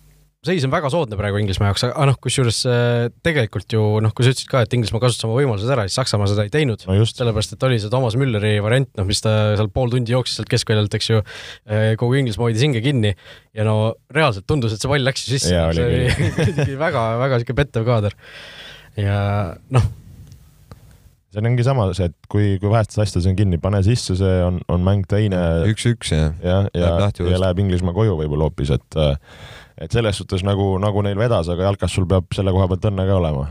seis on väga soodne praegu Inglismaa jaoks, aga noh, kusjuures äh, tegelikult ju noh, kui sa ütlesid ka, et Inglismaa kasutas oma võimalused ära, siis Saksamaa seda ei teinud. No just, sellepärast, et oli see Toomas Mülleri variant, noh, mis ta seal pool tundi jooksis sealt keskväljalt, eks ju, kogu Inglismaa hoidis hinge kinni. Ja no reaalselt tundus, et see pall läks ju sisse. See oli väga-väga sihuke pettev kaader. ja noh, see ongi sama see, et kui, kui vähestes asjades on kinni, pane sisse, see on, on mäng teine. Üks-üks ja jah, ja Läheb, lahti ja uuesti. läheb Inglismaa koju võib-olla hoopis, et et selles suhtes nagu, nagu neil vedas, aga jalkas sul peab selle koha pealt õnne ka olema.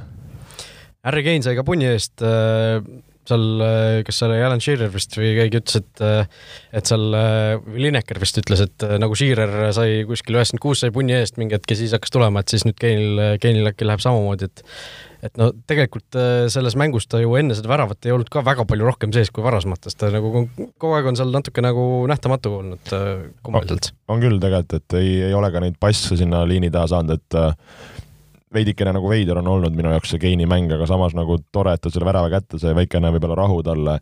Harry Kane sai ka punni eest äh, seal, kas seal oli Alan Shearer vist või keegi ütles, et et seal äh, Lineker vist ütles, et äh, nagu Shearer sai kuskil üheksakümmend kuus sai punni eest mingi hetk ja siis hakkas tulema, et siis nüüd Kane'il, Kane'il äkki läheb samamoodi, et et no tegelikult äh, selles mängus ta ju enne seda väravat ei olnud ka väga palju rohkem sees kui varasemates, ta nagu kogu aeg on seal natuke nagu nähtamatu olnud äh, kummaliselt. on küll tegelikult, et ei, ei ole ka neid passe sinna liini taha saanud, et äh, veidikene nagu veider on olnud minu jaoks see Keini mäng, aga samas nagu tore, et ta selle värava kätte sai, väikene võib-olla rahu talle,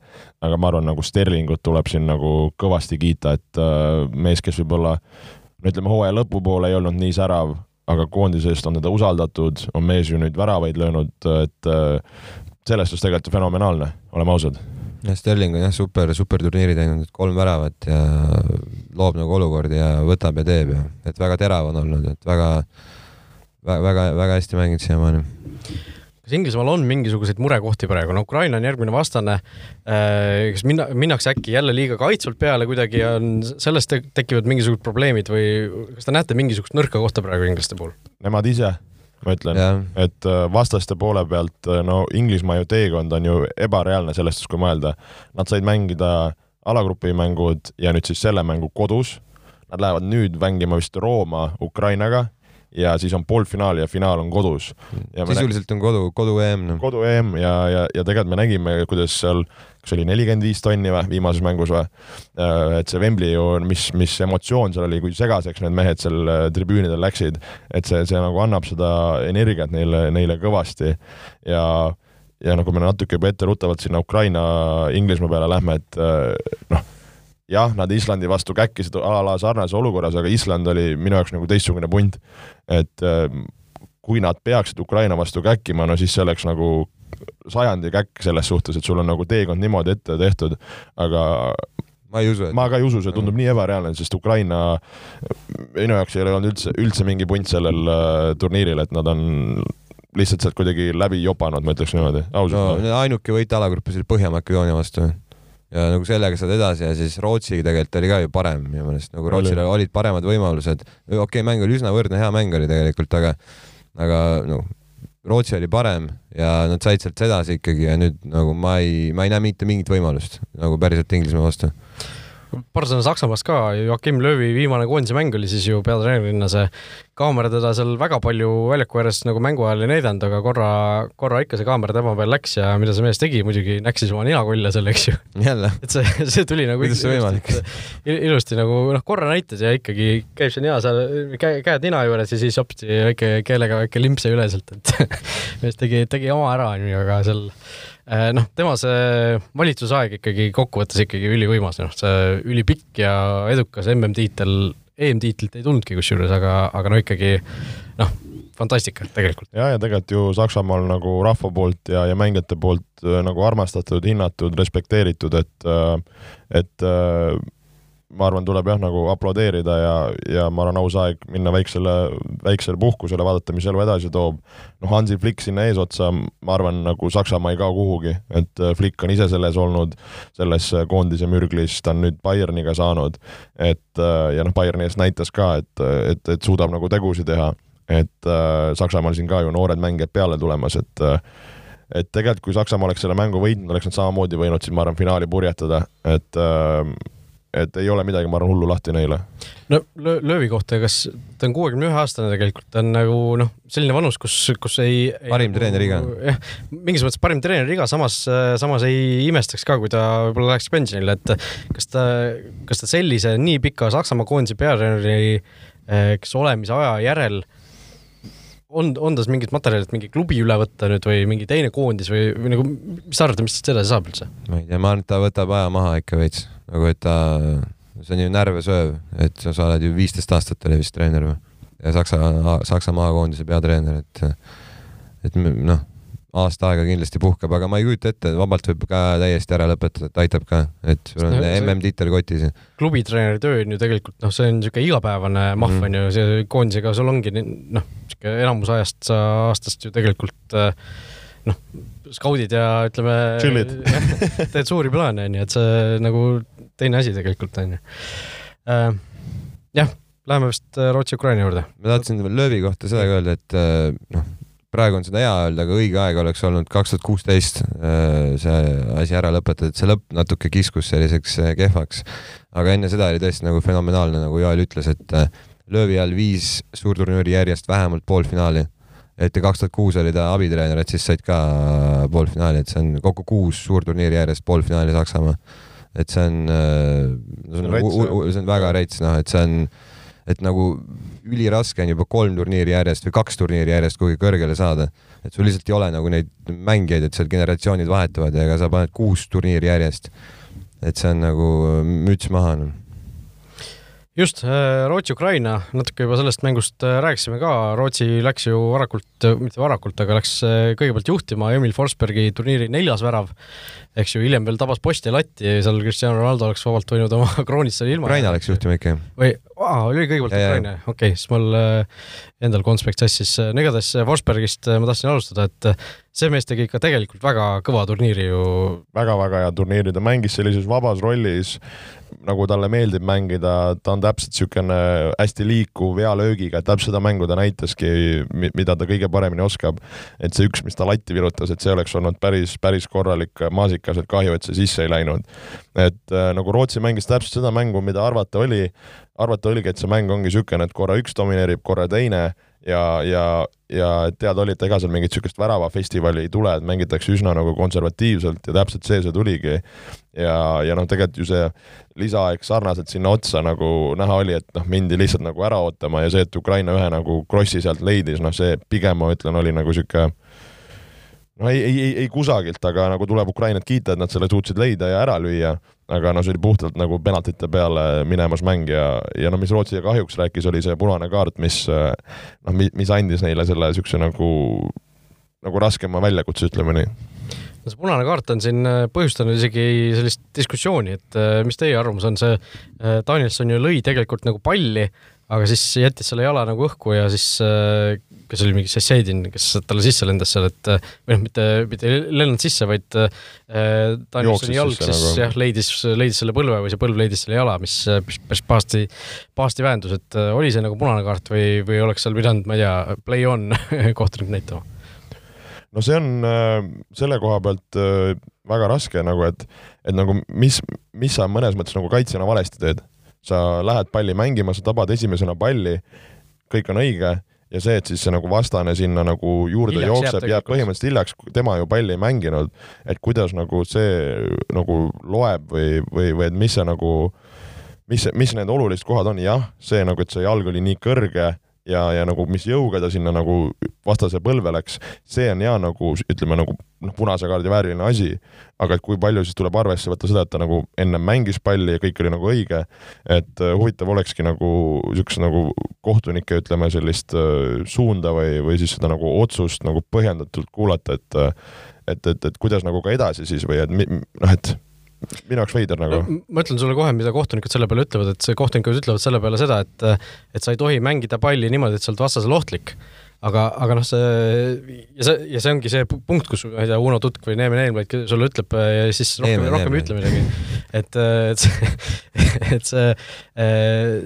aga ma arvan, nagu Sterlingut tuleb siin nagu kõvasti kiita, et äh, mees, kes võib-olla no ütleme, hooaja lõpupoole ei olnud nii särav, aga koondise eest on teda usaldatud, on mees ju nüüd väravaid löönud, et äh, selles suhtes tegelikult fenomenaalne, oleme ausad. ja Sterling on jah, super, super turniiri teinud, et kolm väravat ja loob nagu olukordi ja võtab ja teeb ja et väga terav on olnud, et väga, väga, väga, väga hästi mänginud siiamaani kas Inglismaal on mingisuguseid murekohti praegu, no Ukraina on järgmine vastane. Äh, kas minna, minnakse äkki jälle liiga kaitsvalt peale kuidagi ja on sellest tekivad mingisugused probleemid või kas te näete mingisugust nõrka kohta praegu inglaste puhul? Nemad ise ma ütlen, et äh, vastaste poole pealt, äh, no Inglismaa ju teekond on ju ebareaalne selles suhtes, kui mõelda. Nad said mängida alagrupi mängud ja nüüd siis selle mängu kodus. Nad lähevad nüüd mängima vist Rooma Ukrainaga ja siis on poolfinaal ja finaal on kodus. sisuliselt on kodu, kodu EM no.. kodu EM ja, ja, ja tegelikult me nägime, kuidas seal, kas oli nelikümmend viis tonni või viimases mängus või, äh, et see Wembley ju, mis, mis emotsioon seal oli, kui segaseks need mehed seal äh, tribüünidel läksid, et see, see nagu annab seda energiat neile, neile kõvasti ja ja nagu me natuke juba etteruttavalt sinna Ukraina-Inglismaa peale lähme, et äh, noh jah, nad Islandi vastu käkkisid a la sarnases olukorras, aga Island oli minu jaoks nagu teistsugune punt. et ähm, kui nad peaksid Ukraina vastu käkkima, no siis see oleks nagu sajandi käkk selles suhtes, et sul on nagu teekond niimoodi ette tehtud, aga ma ei usu, et ma ka ei usu, see tundub nii ebareaalne, sest Ukraina minu jaoks ei ole olnud üldse, üldse mingi punt sellel uh, turniiril, et nad on lihtsalt sealt kuidagi läbi jopanud, ma ütleks niimoodi, ausalt no,. ainuke võit alagrupis oli Põhja-Makedoonia vastu ja nagu sellega saad edasi ja siis Rootsiga tegelikult oli ka ju parem minu meelest, nagu Rootsil oli. olid paremad võimalused. okei okay,, mäng oli üsna võrdne, hea mäng oli tegelikult, aga, aga noh, Rootsi oli parem ja nad said sealt edasi ikkagi ja nüüd nagu ma ei, ma ei näe mitte mingit võimalust nagu päriselt Inglismaa vastu paar sõna Saksamaast ka, Joakim Löövi viimane koondise mäng oli siis ju peatreenerina see kaamera teda seal väga palju väljaku ääres nagu mängu ajal ei näidanud, aga korra, korra ikka see kaamera tema peal läks ja mida see mees tegi, muidugi näksis oma ninakolle seal, eks ju. et see, see tuli nagu kuidas see võimalik? ilusti nagu noh, korra näitas ja ikkagi käib see nina seal käe, käed nina juures ja siis hopsti väike keelega väike limpse üle sealt, et mees tegi, tegi oma ära, onju, aga seal Äh, noh, tema see valitsusaeg ikkagi kokkuvõttes ikkagi ülivõimas, noh, see ülipikk ja edukas MM-tiitel, EM-tiitlit ei tulnudki kusjuures, aga, aga no ikkagi noh, fantastika tegelikult. ja, ja tegelikult ju Saksamaal nagu rahva poolt ja, ja mängijate poolt äh, nagu armastatud, hinnatud, respekteeritud, et äh, et ma arvan, tuleb jah, nagu aplodeerida ja, ja ma arvan, aus aeg minna väiksele, väiksele puhkusele, vaadata, mis elu edasi toob. noh, Hansi Flick sinna eesotsa, ma arvan, nagu Saksamaa ei kao kuhugi, et äh, Flick on ise selles olnud, selles äh, koondise mürglis, ta on nüüd Bayerniga saanud, et äh, ja noh, Bayerni eest näitas ka, et, et, et suudab nagu tegusid teha, et Saksamaal siin ka ju noored mängijad peale tulemas, et et tegelikult, kui Saksamaa oleks selle mängu võitnud, oleks nad samamoodi võinud siin, ma arvan, finaali purjetada, et äh, et ei ole midagi, ma arvan, hullu lahti neile. no löövi kohta, kas ta on kuuekümne ühe aastane tegelikult, ta on nagu noh, selline vanus, kus, kus ei parim treeneriga. jah, mingis mõttes parim treeneriga, samas, samas ei imestaks ka, kui ta võib-olla läheks pensionile, et kas ta, kas ta sellise nii pika Saksamaa koondise peatreeneri, eks olemise aja järel on, on tas mingit materjali, et mingi klubi üle võtta nüüd või mingi teine koondis või, või nagu, mis sa arvad, mis tast edasi saab üldse? ma ei tea, ma arvan, et ta võtab aja maha ikka veits nagu et ta, see on ju närve sööv, et sa oled ju viisteist aastat oli vist treener või? ja Saksa, Saksa maakoondise peatreener, et, et noh, aasta aega kindlasti puhkab, aga ma ei kujuta ette, vabalt võib ka täiesti ära lõpetada, et aitab ka, et sul on MM-tiitel kotis. klubitreeneri töö on ju tegelikult noh, see on niisugune igapäevane mahv mm. on ju, see koondisega sul ongi noh, niisugune enamus ajast sa aastast ju tegelikult äh, noh, skaudid ja ütleme, teed suuri plaane, onju, et see nagu teine asi tegelikult, onju. Äh, jah, läheme vist äh, Rootsi-Ukraina juurde. ma tahtsin löövi kohta seda öelda, et noh, praegu on seda hea öelda, aga õige aeg oleks olnud kaks tuhat kuusteist see asi ära lõpetada, et see lõpp natuke kiskus selliseks kehvaks. aga enne seda oli tõesti nagu fenomenaalne, nagu Joel ütles, et löövi all viis suurturniiri järjest vähemalt poolfinaali et kaks tuhat kuus oli ta abitreener, et siis said ka poolfinaali, et see on kokku kuus suurturniiri järjest poolfinaali Saksamaa. et see on, äh, see on, see on väga rets, noh, et see on, et nagu üliraske on juba kolm turniiri järjest või kaks turniiri järjest kuhugi kõrgele saada. et sul lihtsalt ei ole nagu neid mängijaid, et seal generatsioonid vahetuvad ja ega sa paned kuus turniiri järjest. et see on nagu müts maha no just, Rootsi-Ukraina, natuke juba sellest mängust rääkisime ka, Rootsi läks ju varakult, mitte varakult, aga läks kõigepealt juhtima Emil Forsbergi turniiri neljas värav, eks ju, hiljem veel tabas posti ja latti, seal Cristiano Ronaldo oleks vabalt võinud oma kroonist seal ilma Ukraina läks juhtima ikka. või, oli kõigepealt Ukraina, okei okay,, siis mul endal konspekt sassis, no igatahes Forsbergist ma tahtsin alustada, et see mees tegi ikka tegelikult väga kõva turniiri ju. Väga,. väga-väga hea turniiri, ta mängis sellises vabas rollis, nagu talle meeldib mängida, ta on täpselt niisugune hästi liikuv, hea löögiga, täpselt seda mängu ta näitaski, mida ta kõige paremini oskab. et see üks, mis ta latti virutas, et see oleks olnud päris, päris korralik maasikas, et kahju, et see sisse ei läinud. et äh, nagu Rootsi mängis täpselt seda mängu, mida arvata oli, arvata oligi, et see mäng ongi niisugune, et korra üks domineerib, korra teine ja, ja, ja teada oli, et ega seal mingit niisugust väravafestivali ei tule, et mängitakse üsna nagu konservatiivselt ja täpselt see see tuligi. ja, ja noh, tegelikult ju see lisaaeg sarnaselt sinna otsa nagu näha oli, et noh, mindi lihtsalt nagu ära ootama ja see, et Ukraina ühe nagu krossi sealt leidis, noh, see pigem ma ütlen, oli nagu niisugune no ei, ei, ei, ei kusagilt, aga nagu tuleb Ukrainat kiita, et nad selle suutsid leida ja ära lüüa, aga no see oli puhtalt nagu penaltite peale minemas mäng ja, ja no mis Rootsile kahjuks rääkis, oli see punane kaart, mis noh, mis andis neile selle niisuguse nagu, nagu raskema väljakutse, ütleme nii. No see punane kaart on siin äh, põhjustanud isegi sellist diskussiooni, et äh, mis teie arvamus on, see äh, Danielson ju lõi tegelikult nagu palli, aga siis jättis selle jala nagu õhku ja siis kas oli mingi Sessedin, kes talle sisse lendas seal, et või noh, mitte, mitte ei lennanud sisse, vaid äh, Danielsoni jalg siis nagu. jah, leidis, leidis selle põlve või see põlv leidis selle jala, mis päris pahasti, pahasti vähendus, et äh, oli see nagu punane kaart või, või oleks seal pidanud, ma ei tea, play on kohtunik näitama? no see on äh, selle koha pealt äh, väga raske nagu, et, et nagu mis, mis sa mõnes mõttes nagu kaitsjana valesti teed. Sa lähed palli mängima, sa tabad esimesena palli, kõik on õige ja see, et siis see nagu vastane sinna nagu juurde hiljaks jookseb, jääb, jääb põhimõtteliselt hiljaks, tema ju palli ei mänginud, et kuidas nagu see nagu loeb või, või, või et mis see nagu, mis, mis need olulised kohad on, jah, see nagu, et see jalg oli nii kõrge ja, ja nagu mis jõuga ta sinna nagu vastase põlve läks, see on ja nagu ütleme nagu noh, punase kaardi vääriline asi, aga et kui palju siis tuleb arvesse võtta seda, et ta nagu ennem mängis palli ja kõik oli nagu õige, et uh, huvitav olekski nagu niisugust nagu kohtunike, ütleme sellist uh, suunda või, või siis seda nagu otsust nagu põhjendatult kuulata, et uh, et, et, et kuidas nagu ka edasi siis või et noh, et minu jaoks veider nagu no,. ma ütlen sulle kohe, mida kohtunikud selle peale ütlevad, et see kohtunikud ütlevad selle peale seda, et et sa ei tohi mängida palli niimoodi, et sa oled vastasel ohtlik. aga, aga noh, see ja see, ja see ongi see punkt, kus ma ei tea, Uno Tutk või Neeme Neelmaid sulle ütleb ja siis rohkem, rohkem ei ütle midagi. et, et see, et see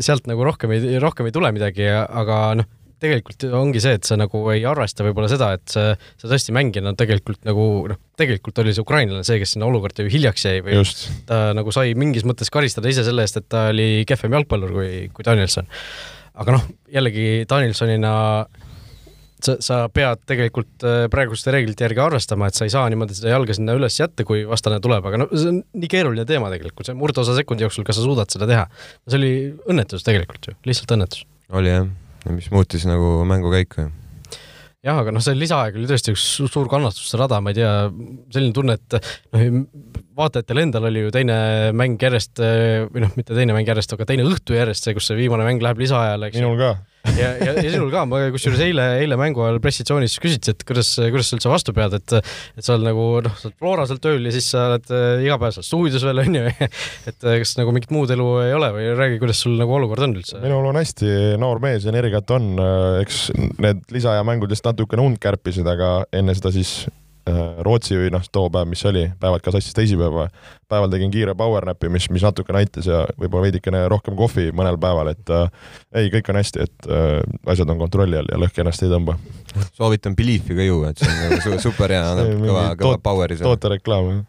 sealt nagu rohkem ei, rohkem ei tule midagi, aga noh tegelikult ongi see, et sa nagu ei arvesta võib-olla seda, et see, sa tõesti mängijana tegelikult nagu noh, tegelikult oli see ukrainlane see, kes sinna olukorda ju hiljaks jäi või Just. ta nagu sai mingis mõttes karistada ise selle eest, et ta oli kehvem jalgpallur kui, kui Danielson. aga noh, jällegi Danielsonina sa, sa pead tegelikult äh, praeguste reeglite järgi arvestama, et sa ei saa niimoodi seda jalga sinna üles jätta, kui vastane tuleb, aga no see on nii keeruline teema tegelikult, see murdosa sekundi jooksul, kas sa suudad seda teha. see oli õnnetus tegelikult ju, lihtsalt õnnetus. oli jah mis muutis nagu mängu käiku jah, aga noh, see lisaaeg oli tõesti üks suur kannastuste rada, ma ei tea, selline tunne, et noh, vaatajatel endal oli ju teine mäng järjest või noh, mitte teine mäng järjest, aga teine õhtu järjest, see, kus see viimane mäng läheb lisaajale, eks. minul ka ja, ja, ja sinul ka, ma kusjuures eile, eile mängu ajal pressitsoonis küsiti, et kuidas, kuidas sa üldse vastu pead, et et sa oled nagu noh, sa oled Floral tööl ja siis sa oled äh, iga päev seal stuudios veel, on ju, et äh, kas nagu mingit muud elu ei ole või räägi, kuidas sul nagu olukord on üldse? minul on hästi noor mees, energiat on, äh, eks need lisaaja mängud lihtsalt natukene und kärpisid, aga enne seda siis Rootsi või noh, too päev, mis oli, päevad ka sassis teisipäeva, päeval tegin kiire power nap'i, mis, mis natukene aitas ja võib-olla veidikene rohkem kohvi mõnel päeval, et äh, ei, kõik on hästi, et äh, asjad on kontrolli all ja lõhki ennast ei tõmba. soovitan Beliefi ka juua, et see on nagu super hea, annab kõva, kõva power'i. tootereklaam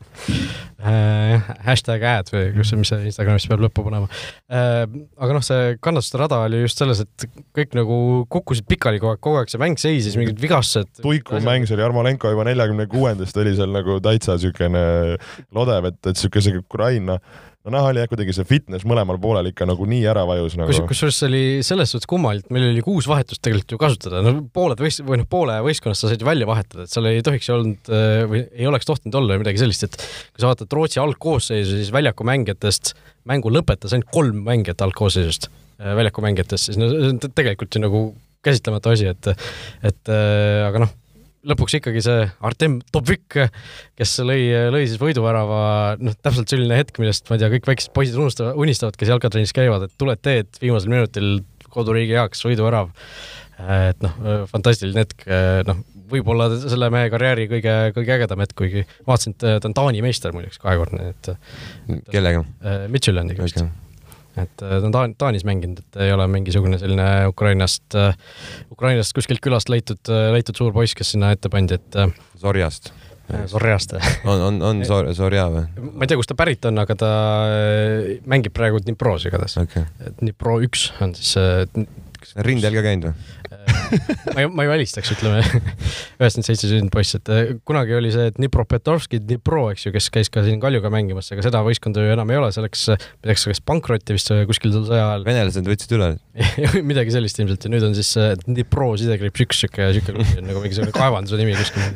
äh,. Hashtag ad või kus, mis see Instagramis peab lõppu panema äh,. aga noh, see kannatuste rada oli just selles, et kõik nagu kukkusid pikali kogu aeg, kogu aeg see mäng seisis, mingid vigastused. tuikuv mäng, see oli Armolenko juba neljakümne kuuendast oli seal nagu täitsa siukene lodev, et, et siuke see Ukraina no näha oli jah, kuidagi see fitness mõlemal poolel ikka nagu nii ära vajus nagu. kusjuures see oli selles suhtes kummaline, et meil oli kuus vahetust tegelikult ju kasutada, no pooled võist- või noh, poole võistkonnast sa said ju välja vahetada, et seal ei tohiks olnud äh, või ei oleks tohtinud olla midagi sellist, et kui sa vaatad Rootsi algkoosseisu, siis väljaku mängijatest mängu lõpetas ainult kolm mängijat algkoosseisust väljaku mängijatest, siis no see on tegelikult ju nagu käsitlematu asi, et, et aga noh lõpuks ikkagi see Artem Topvik, kes lõi, lõi siis võiduvärava, noh, täpselt selline hetk, millest ma ei tea, kõik väiksed poisid unustavad, unistavad, kes jalkatrennis käivad, et tuled teed viimasel minutil koduriigi heaks võiduvärav. et noh, fantastiline hetk, noh, võib-olla selle mehe karjääri kõige, kõige ägedam hetk, kuigi vaatasin, et ta on Taani meister muideks, kahekordne, et. kellega? Midtjyllandiga vist okay et äh, ta on Taan-, Taanis mänginud, et ei ole mingisugune selline Ukrainast, äh, Ukrainast kuskilt külast leitud, äh, leitud suur poiss, kes sinna ette pandi, et Sorjast. Sorjast on, on, on Sor-, Sorja või? ma ei tea, kust ta pärit on, aga ta mängib praegu Dnipros igatahes okay.. Dnipro üks on siis rindel ka käinud või? Ma ei, ma ei välistaks, ütleme, üheksakümmend seitse sündinud poiss, et äh, kunagi oli see Dnipro Petrovski Dnipro, eks ju, kes käis ka siin Kaljuga mängimas, aga seda võistkonda ju enam ei ole, see läks, läks kas pankrotti vist kuskil tol sõja ajal. venelased võtsid üle. Midagi sellist ilmselt ja nüüd on siis äh, Dnipro sidekriips üks sihuke, sihuke nagu mingisugune kaevanduse nimi kuskil.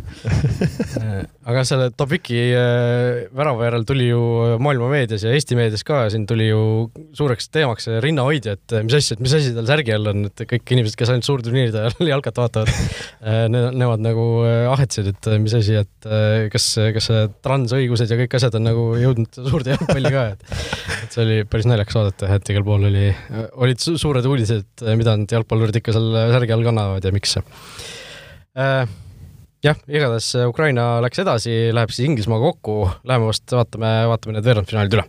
Äh, aga selle Topiki värava järel tuli ju maailma meedias ja Eesti meedias ka, siin tuli ju suureks teemaks rinnahoidja, et mis asja, et mis asi tal särgi all on, et kõik inimesed, kes ainult suurturniiride ajal jalkat vaatavad. Ne, nemad nagu äh, ahetsesid, et äh, mis asi, et äh, kas, kas transõigused ja kõik asjad on nagu jõudnud suurde jalgpalli ka, et et see oli päris naljakas vaadata, et igal pool oli, olid suured uudised, mida need jalgpallurid ikka seal särgi all kannavad ja miks. Jah, igatahes Ukraina läks edasi, läheb siis Inglismaaga kokku, läheme vast vaatame, vaatame need veerandfinaalid üle.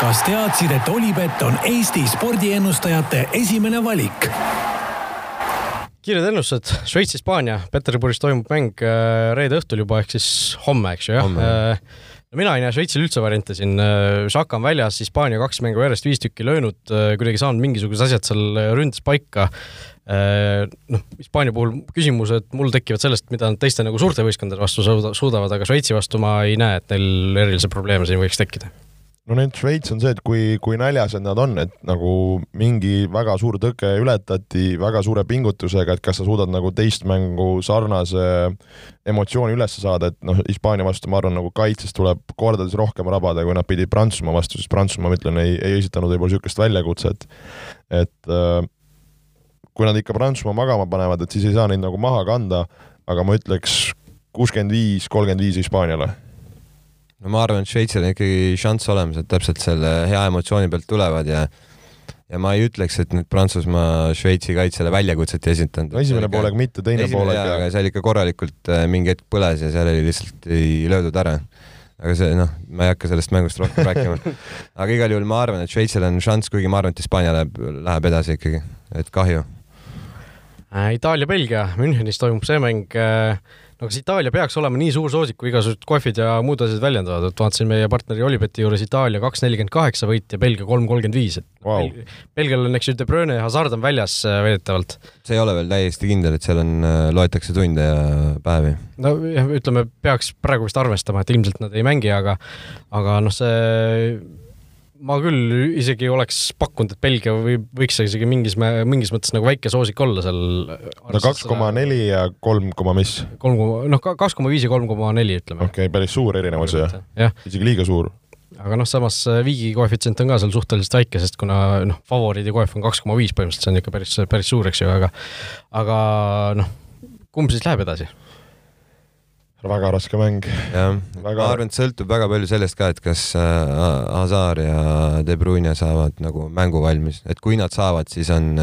Kas teadsid, et Olipet on Eesti spordiennustajate esimene valik? Kiired ennustused, Šveits-Hispaania, Peterburis toimub mäng äh, reede õhtul juba ehk siis homme, eks ju, jah. Äh, no mina ei näe Šveitsil üldse variante siin, Šaka äh, on väljas, Hispaania kaks mängu järjest viis tükki löönud, kuidagi saanud mingisugused asjad seal ründes paika. noh, Hispaania puhul küsimused mul tekivad sellest, mida nad teiste nagu suurte võistkondade vastu suudavad, aga Šveitsi vastu ma ei näe, et neil erilisi probleeme siin võiks tekkida no nüüd Šveits on see, et kui, kui näljased nad on, et nagu mingi väga suur tõke ületati väga suure pingutusega, et kas sa suudad nagu teist mängu sarnase emotsiooni üles saada, et noh, Hispaania vastu ma arvan, nagu kaitses tuleb kordades rohkem rabada, kui nad pidid Prantsusmaa vastu, sest Prantsusmaa, ma ütlen, ei, ei esitanud võib-olla niisugust väljakutset, et äh, kui nad ikka Prantsusmaa magama panevad, et siis ei saa neid nagu maha kanda, aga ma ütleks kuuskümmend viis, kolmkümmend viis Hispaaniale no ma arvan, et Šveitsil on ikkagi šanss olemas, et täpselt selle hea emotsiooni pealt tulevad ja ja ma ei ütleks, et nüüd Prantsusmaa Šveitsi kaitsele väljakutset ei esitanud. esimene poolega mitte, teine poolega. aga seal ikka korralikult äh, mingi hetk põles ja seal oli lihtsalt ei löödud ära. aga see noh, ma ei hakka sellest mängust rohkem rääkima. aga igal juhul ma arvan, et Šveitsil on šanss, kuigi ma arvan, et Hispaania läheb, läheb edasi ikkagi, et kahju. Äh, Itaalia-Belgia, Münchenis toimub see mäng äh, no kas Itaalia peaks olema nii suur soosik, kui igasugused kohvid ja muud asjad väljendavad, et vaatasin meie partneri Olibeti juures Itaalia kaks nelikümmend kaheksa võit ja Belgia kolm kolmkümmend viis, et wow. Belgial on, eks ju, De Bruyne ja Hazard on väljas äh, väidetavalt. see ei ole veel täiesti kindel, et seal on, äh, loetakse tunde ja päevi. no jah, ütleme, peaks praegu vist arvestama, et ilmselt nad ei mängi, aga aga noh, see ma küll isegi oleks pakkunud, et Belgia või võiks isegi mingis, mingis mõttes nagu väike soosik olla seal. no kaks koma neli ja kolm koma mis? kolm koma, noh, kaks koma viis ja kolm koma neli, ütleme. okei okay,, päris suur erinevus jah ja.? isegi liiga suur? aga noh, samas äh, viigi koefitsient on ka seal suhteliselt väike, sest kuna noh, favoriidi koef on kaks koma viis põhimõtteliselt, see on ikka päris, päris suur, eks ju, aga aga noh, kumb siis läheb edasi? Väga raske mäng. jah. Väga..., ma arvan, et sõltub väga palju sellest ka, et kas äh, Hazard ja De Bruyne saavad nagu mängu valmis, et kui nad saavad, siis on,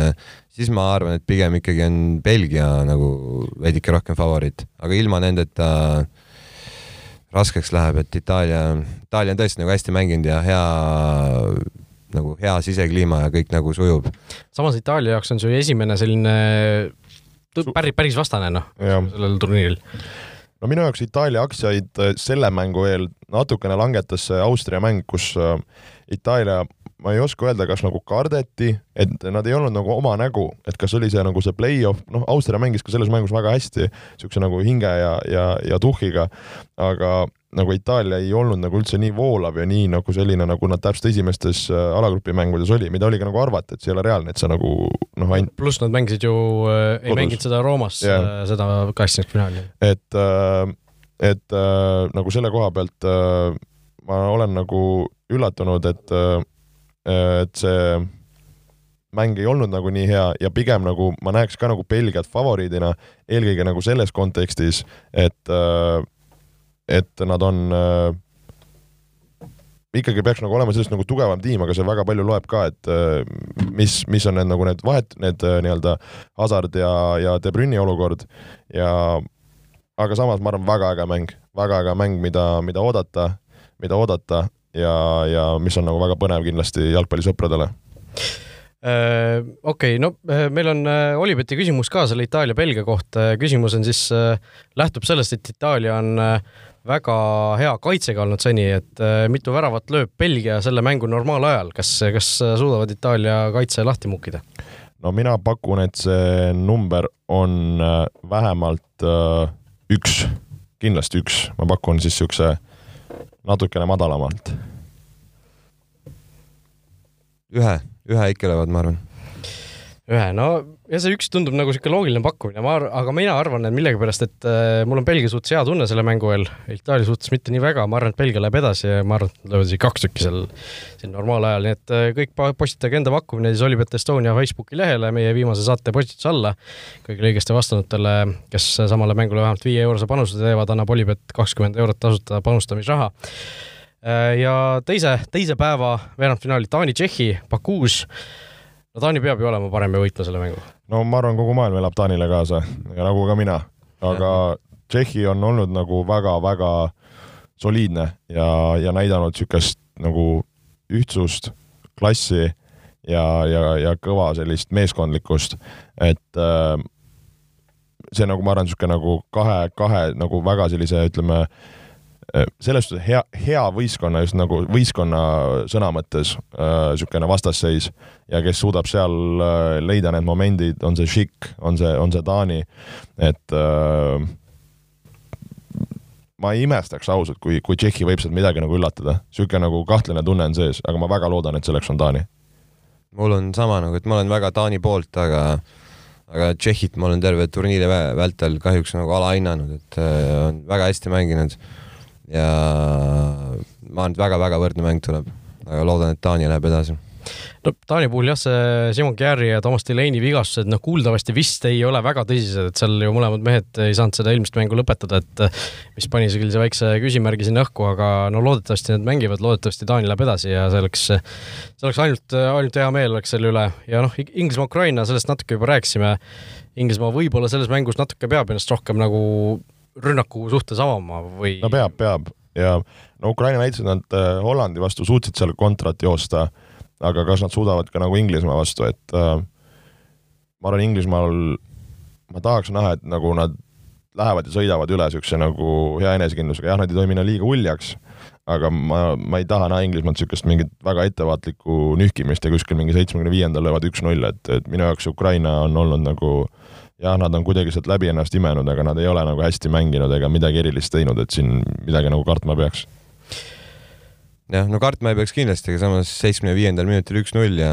siis ma arvan, et pigem ikkagi on Belgia nagu veidike rohkem favoriit, aga ilma nendeta raskeks läheb, et Itaalia, Itaalia on tõesti nagu hästi mänginud ja hea nagu hea sisekliima ja kõik nagu sujub. samas Itaalia jaoks on see ju esimene selline päris, päris vastane noh, sellel turniiril no minu jaoks Itaalia aktsiaid äh, selle mängu eel natukene langetas see Austria mäng, kus äh, Itaalia, ma ei oska öelda, kas nagu kardeti, et nad ei olnud nagu oma nägu, et kas oli see nagu see play-off, noh, Austria mängis ka selles mängus väga hästi, niisuguse nagu hinge ja, ja, ja tuhhiga, aga nagu Itaalia ei olnud nagu üldse nii voolav ja nii nagu selline, nagu nad täpselt esimestes äh, alagrupi mängudes oli, mida oli ka nagu arvata, et see ei ole reaalne, et sa nagu noh, ainult. pluss nad mängisid ju äh,, ei mänginud seda Roomas yeah., äh, seda kaheksakümnendfinaali. et äh,, et äh, nagu selle koha pealt äh, ma olen nagu üllatunud, et äh,, et see mäng ei olnud nagu nii hea ja pigem nagu ma näeks ka nagu Belgiat favoriidina, eelkõige nagu selles kontekstis, et, et nad on ikkagi peaks nagu olema sellest nagu tugevam tiim, aga see väga palju loeb ka, et mis, mis on need nagu need vahet, need nii-öelda Hazard ja, ja De Bruyne'i olukord ja aga samas ma arvan, väga äge mäng, väga äge mäng, mida, mida oodata, mida oodata ja, ja mis on nagu väga põnev kindlasti jalgpallisõpradele Äh, okei okay,, no äh, meil on äh, Olibeti küsimus ka selle Itaalia-Belgia kohta. küsimus on siis, lähtub sellest, et Itaalia on väga hea kaitsega olnud seni, et mitu väravat lööb Belgia selle mängu normaalajal, kas, kas suudavad Itaalia kaitse lahti mukkida? no mina pakun, et see number on vähemalt üks, kindlasti üks, ma pakun siis niisuguse natukene madalamalt. ühe ühe ikka löövad, ma arvan. ühe, no ja see üks tundub nagu niisugune loogiline pakkumine, ma, aga mina arvan, et millegipärast, et äh, mul on Belgia suhtes hea tunne selle mängu eel, Itaalia suhtes mitte nii väga, ma arvan, et Belgia läheb edasi ja ma arvan, et nad löövad isegi kaks tükki seal, siin normaalajal, nii et äh, kõik postitage enda pakkumine siis Olipet Estonia Facebooki lehele meie viimase saate postituse alla. kõigile õigesti vastanutele, kes samale mängule vähemalt viie eurose panuse teevad, annab Olipet kakskümmend eurot tasuta panustamisraha Äh, ja teise, teise päeva veerandfinaali Taani-Tšehhi Bakuus. No Taani peab ju olema parem ja võitma selle mängu. no ma arvan, kogu maailm elab Taanile kaasa ja nagu ka mina, aga Tšehhi on olnud nagu väga-väga soliidne ja, ja näidanud niisugust nagu ühtsust, klassi ja, ja, ja kõva sellist meeskondlikkust, et äh, see nagu ma arvan, niisugune nagu kahe, kahe nagu väga sellise, ütleme äh, Äh, selles suhtes hea, hea võistkonna just nagu võistkonna sõna mõttes niisugune äh, vastasseis ja kes suudab seal äh, leida need momendid, on see Šik, on see, on see Taani, et äh, ma ei imestaks ausalt, kui, kui Tšehhi võib sealt midagi nagu üllatada, niisugune nagu kahtlane tunne on sees, aga ma väga loodan, et selleks on Taani. mul on sama nagu, et ma olen väga Taani poolt, aga aga Tšehhit ma olen terve turniiri vältel kahjuks nagu alahinnanud, et äh, on väga hästi mänginud ja ma arvan, et väga-väga võrdne mäng tuleb, aga loodan, et Taani läheb edasi. No Taani puhul jah, see Simon Kjäri ja Toomas Delaney vigastused, noh, kuuldavasti vist ei ole väga tõsised, et seal ju mõlemad mehed ei saanud seda eelmist mängu lõpetada, et mis pani küll see väikse küsimärgi sinna õhku, aga no loodetavasti nad mängivad, loodetavasti Taani läheb edasi ja see oleks, see oleks ainult, ainult hea meel oleks selle üle. Ja noh, Inglismaa-Ukraina, sellest natuke juba rääkisime. Inglismaa võib-olla selles mängus natuke peab ennast rohkem nagu rünnaku suhtes avama või? no peab, peab ja no Ukraina näitas, et nad äh, Hollandi vastu suutsid seal kontrat joosta, aga kas nad suudavad ka nagu Inglismaa vastu, et äh, ma arvan, Inglismaal ma tahaks näha, et nagu nad lähevad ja sõidavad üle niisuguse nagu hea enesekindlusega, jah, nad ei tohi minna liiga uljaks, aga ma, ma ei taha näha Inglismaalt niisugust mingit väga ettevaatlikku nühkimist ja kuskil mingi seitsmekümne viiendal löövad üks-null, et, et minu jaoks Ukraina on olnud nagu äh, jah, nad on kuidagi sealt läbi ennast imenud, aga nad ei ole nagu hästi mänginud ega midagi erilist teinud, et siin midagi nagu kartma peaks. jah, no kartma ei peaks kindlasti, aga samas seitsmekümne viiendal minutil üks-null ja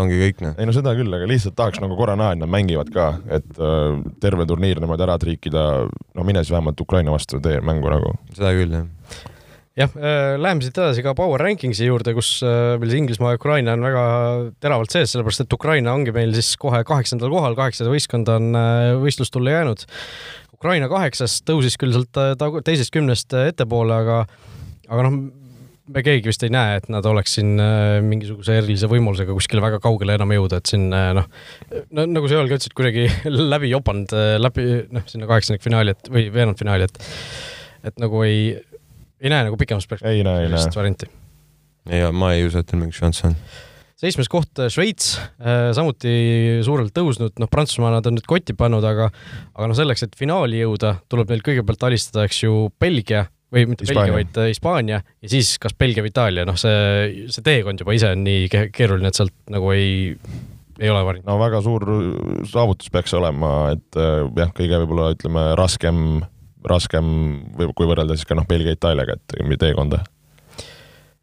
ongi kõik noh. ei no seda küll, aga lihtsalt tahaks nagu korra näha, et nad mängivad ka, et äh, terve turniir niimoodi ära triikida, no mine siis vähemalt Ukraina vastu tee mängu nagu. seda küll, jah jah, äh, läheme siit edasi ka Power Rankingsi juurde, kus äh, meil see Inglismaa ja Ukraina on väga teravalt sees, sellepärast et Ukraina ongi meil siis kohe kaheksandal kohal, kaheksasada võistkonda on äh, võistlustulle jäänud. Ukraina kaheksas tõusis küll sealt teisest kümnest ettepoole, aga, aga noh, me keegi vist ei näe, et nad oleks siin mingisuguse erilise võimalusega kuskile väga kaugele enam jõuda, et siin noh, no nagu sa Joel ka ütlesid, kuidagi läbi jopanud, läbi noh, sinna kaheksandikfinaali, et või veerandfinaali, et et nagu ei, ei näe nagu pikemas perspektiivis sellist varianti? ei, ma ei usu, et tal mingi šanss on. Seitsmes koht äh, Šveits, äh, samuti suurelt tõusnud, noh, Prantsusmaa nad on nüüd kotti pannud, aga aga noh, selleks, et finaali jõuda, tuleb neil kõigepealt alistada, eks ju, Belgia või mitte Belgia, vaid äh, Hispaania ja siis kas Belgia või Itaalia, noh, see, see teekond juba ise on nii keeruline, et sealt nagu ei, ei ole varianti. no väga suur saavutus peaks olema, et jah, kõige võib-olla ütleme raskem raskem või kui võrrelda siis ka noh, Belgia-Itaaliaga, et teekonda.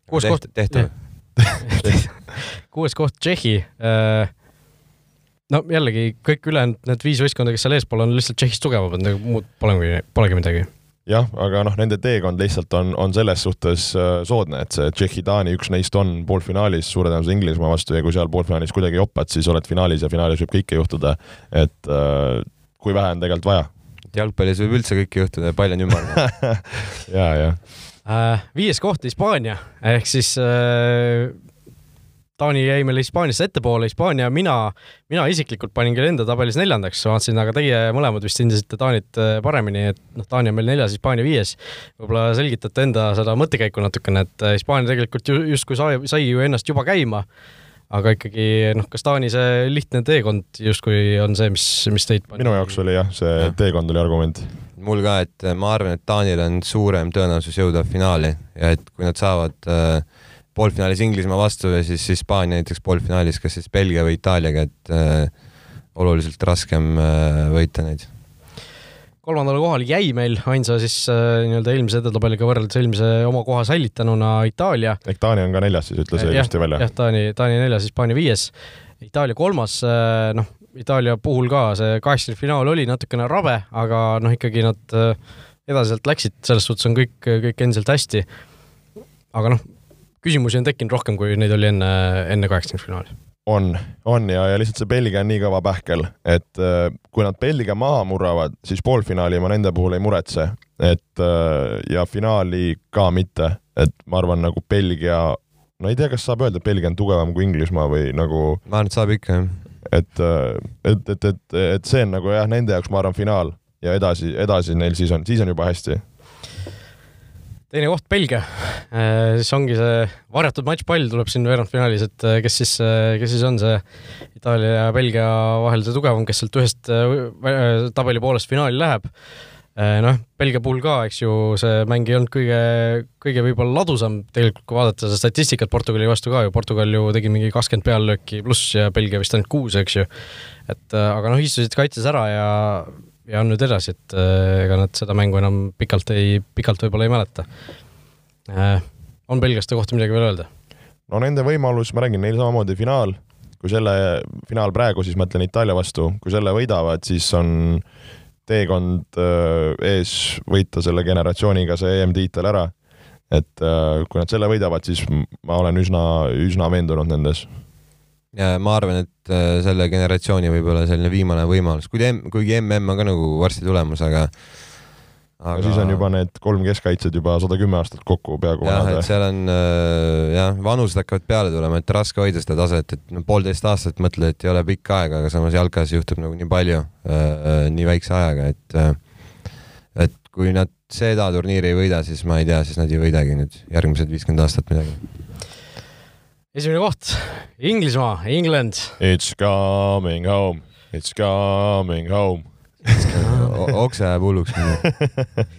kuues koht. tehtav kuues koht Tšehhi. Äh, no jällegi kõik ülejäänud need viis võistkonda, kes seal eespool on, lihtsalt Tšehhist tugevamad, nagu muud polegi, polegi midagi. jah, aga noh, nende teekond lihtsalt on, on selles suhtes äh, soodne, et see Tšehhi-Taani üks neist on poolfinaalis suure tõenäosusega Inglismaa vastu ja kui seal poolfinaalis kuidagi jopad, siis oled finaalis ja finaalis võib kõike juhtuda. et äh, kui vähe on tegelikult vaja. Jalgpallis võib üldse kõike juhtuda ja pall on ümmargune. ja, ja Äh, viies koht Hispaania. Ehk siis äh, Taani jäi meil Hispaaniasse ettepoole, Hispaania, mina, mina isiklikult panin küll enda tabelis neljandaks, vaatasin, aga teie mõlemad vist hindasite Taanit äh, paremini, et noh, Taani on meil neljas, Hispaania viies. võib-olla selgitate enda seda mõttekäiku natukene, et äh, Hispaania tegelikult ju justkui sai, sai ju ennast juba käima, aga ikkagi noh, kas Taani see lihtne teekond justkui on see, mis, mis teid minu jaoks oli jah, see Jah. teekond oli argument. mul ka, et ma arvan, et Taanil on suurem tõenäosus jõuda finaali ja et kui nad saavad äh, poolfinaalis Inglismaa vastu ja siis Hispaania näiteks poolfinaalis kas siis Belgia või Itaaliaga, et äh, oluliselt raskem äh, võita neid. Kolmandale kohale jäi meil ainsa siis äh, nii-öelda eelmise edetabeliga võrreldes eelmise oma koha säilitanuna Itaalia. ehk Taani on ka neljas siis, ütles õigesti välja. jah, Taani, Taani neljas, Hispaania viies, Itaalia kolmas, noh, Itaalia puhul ka see kaheksakümne oli natukene rabe, aga noh, ikkagi nad äh, edasi sealt läksid, selles suhtes on kõik, kõik endiselt hästi. aga noh, küsimusi on tekkinud rohkem, kui neid oli enne, enne kaheksakümne finaali. on, on ja, ja lihtsalt see Belgia on nii kõva pähkel, et äh, kui nad Belgia maha murravad, siis poolfinaali ma nende puhul ei muretse, et äh, ja finaali ka mitte, et ma arvan, nagu Belgia, no ei tea, kas saab öelda, et Belgia on tugevam kui Inglismaa või nagu, ma arvan, et saab ikka jah. et, et, et, et, et see on nagu jah, nende jaoks ma arvan finaal ja edasi, edasi neil siis on, siis on juba hästi. Teine koht Belgia, siis ongi see varjatud matšpall tuleb siin veerandfinaalis, et äh, kes siis, kes siis on see Itaalia ja Belgia vahel see tugevam, kes sealt ühest äh, tabeli poolest finaali läheb. noh, Belgia puhul ka, eks ju, see mäng ei olnud kõige, kõige võib-olla ladusam tegelikult, kui vaadata seda statistikat Portugali vastu ka ju, Portugal ju tegi mingi kakskümmend peallööki pluss ja Belgia vist ainult kuus, eks ju. et äh, aga noh, istusid kaitses ära ja, ja on nüüd edasi, et äh, ega nad seda mängu enam pikalt ei, pikalt võib-olla ei mäleta äh,. on Belgiaste kohta midagi veel öelda? no nende võimalus, ma räägin, neil samamoodi finaal, kui selle finaal praegu, siis ma ütlen Itaalia vastu, kui selle võidavad, siis on teekond äh, ees võita selle generatsiooniga see EM-tiitel ära. et kui nad selle võidavad, siis ma olen üsna, üsna veendunud nendes. Ja ma arvan, et äh, selle generatsiooni võib-olla selline viimane võimalus, kuigi, kuigi MM on ka nagu varsti tulemas, aga aga siis on juba need kolm keskkaitset juba sada kümme aastat kokku peaaegu jah, et. seal on äh, jah, vanused hakkavad peale tulema, et raske hoida seda taset, et no poolteist aastat mõtled, et ei ole pikk aeg, aga samas jalkas juhtub nagu nii palju äh, nii väikse ajaga, et et kui nad seda turniiri ei võida, siis ma ei tea, siis nad ei võidagi nüüd järgmised viiskümmend aastat midagi. Esimene koht, Inglismaa, England. It's coming home, it's coming home. Okse ajab hulluks,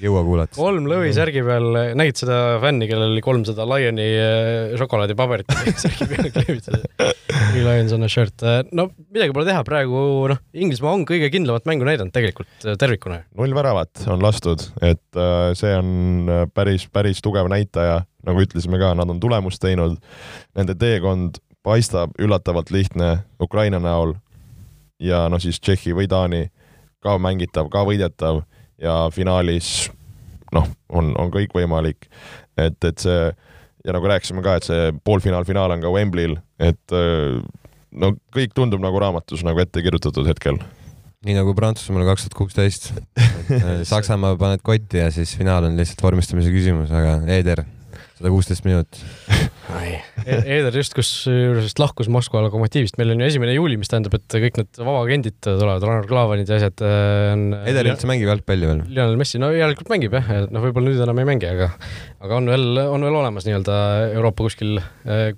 jõua kuulata. kolm lõvi särgi peal, nägid seda fänni, kellel oli kolmsada Lioni äh, šokolaadipaberit särgi peale kleebitud. Three Lions on a shirt. no midagi pole teha, praegu noh, Inglismaa on kõige kindlamat mängu näidanud tegelikult äh, tervikuna. null väravat on lastud, et äh, see on päris, päris tugev näitaja, nagu ütlesime ka, nad on tulemust teinud. Nende teekond paistab üllatavalt lihtne Ukraina näol ja noh, siis Tšehhi või Taani ka mängitav, ka võidetav ja finaalis noh, on, on kõik võimalik. et, et see ja nagu rääkisime ka, et see poolfinaal, finaal on ka Wembley'l, et äh, no kõik tundub nagu raamatus nagu ette kirjutatud hetkel nii nagu Prantsusmaal kaks tuhat kuusteist. Saksamaa paned kotti ja siis finaal on lihtsalt vormistamise küsimus, aga Eder, sada kuusteist minutit. Eder just, kusjuures vist lahkus Moskva lokomotiivist, meil on ju esimene juuli, mis tähendab, et kõik need vabaagendid tulevad, Rannar Klavanid ja asjad äh, on. Eder üldse mängib jalgpalli veel? Lionel Messi, no järelikult mängib jah, et noh, võib-olla nüüd enam ei mängi, aga aga on veel, on veel olemas nii-öelda Euroopa kuskil,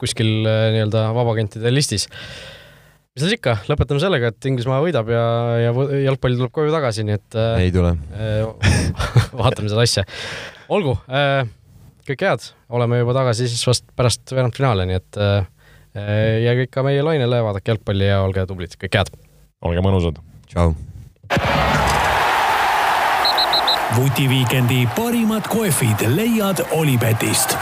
kuskil äh, nii-öelda vabagentide listis. mis seal ikka, lõpetame sellega, et Inglismaa võidab ja, ja jalgpall tuleb koju tagasi, nii et äh, ei tule. vaatame seda asja. olgu, kõike head, oleme juba tagasi siis vast pärast veerandfinaale, nii et äh, jääge ikka meie lainele, vaadake jalgpalli ja olge tublid, kõike head. olge mõnusad. tšau. vutiviikendi parimad kohvid leiad Olipetist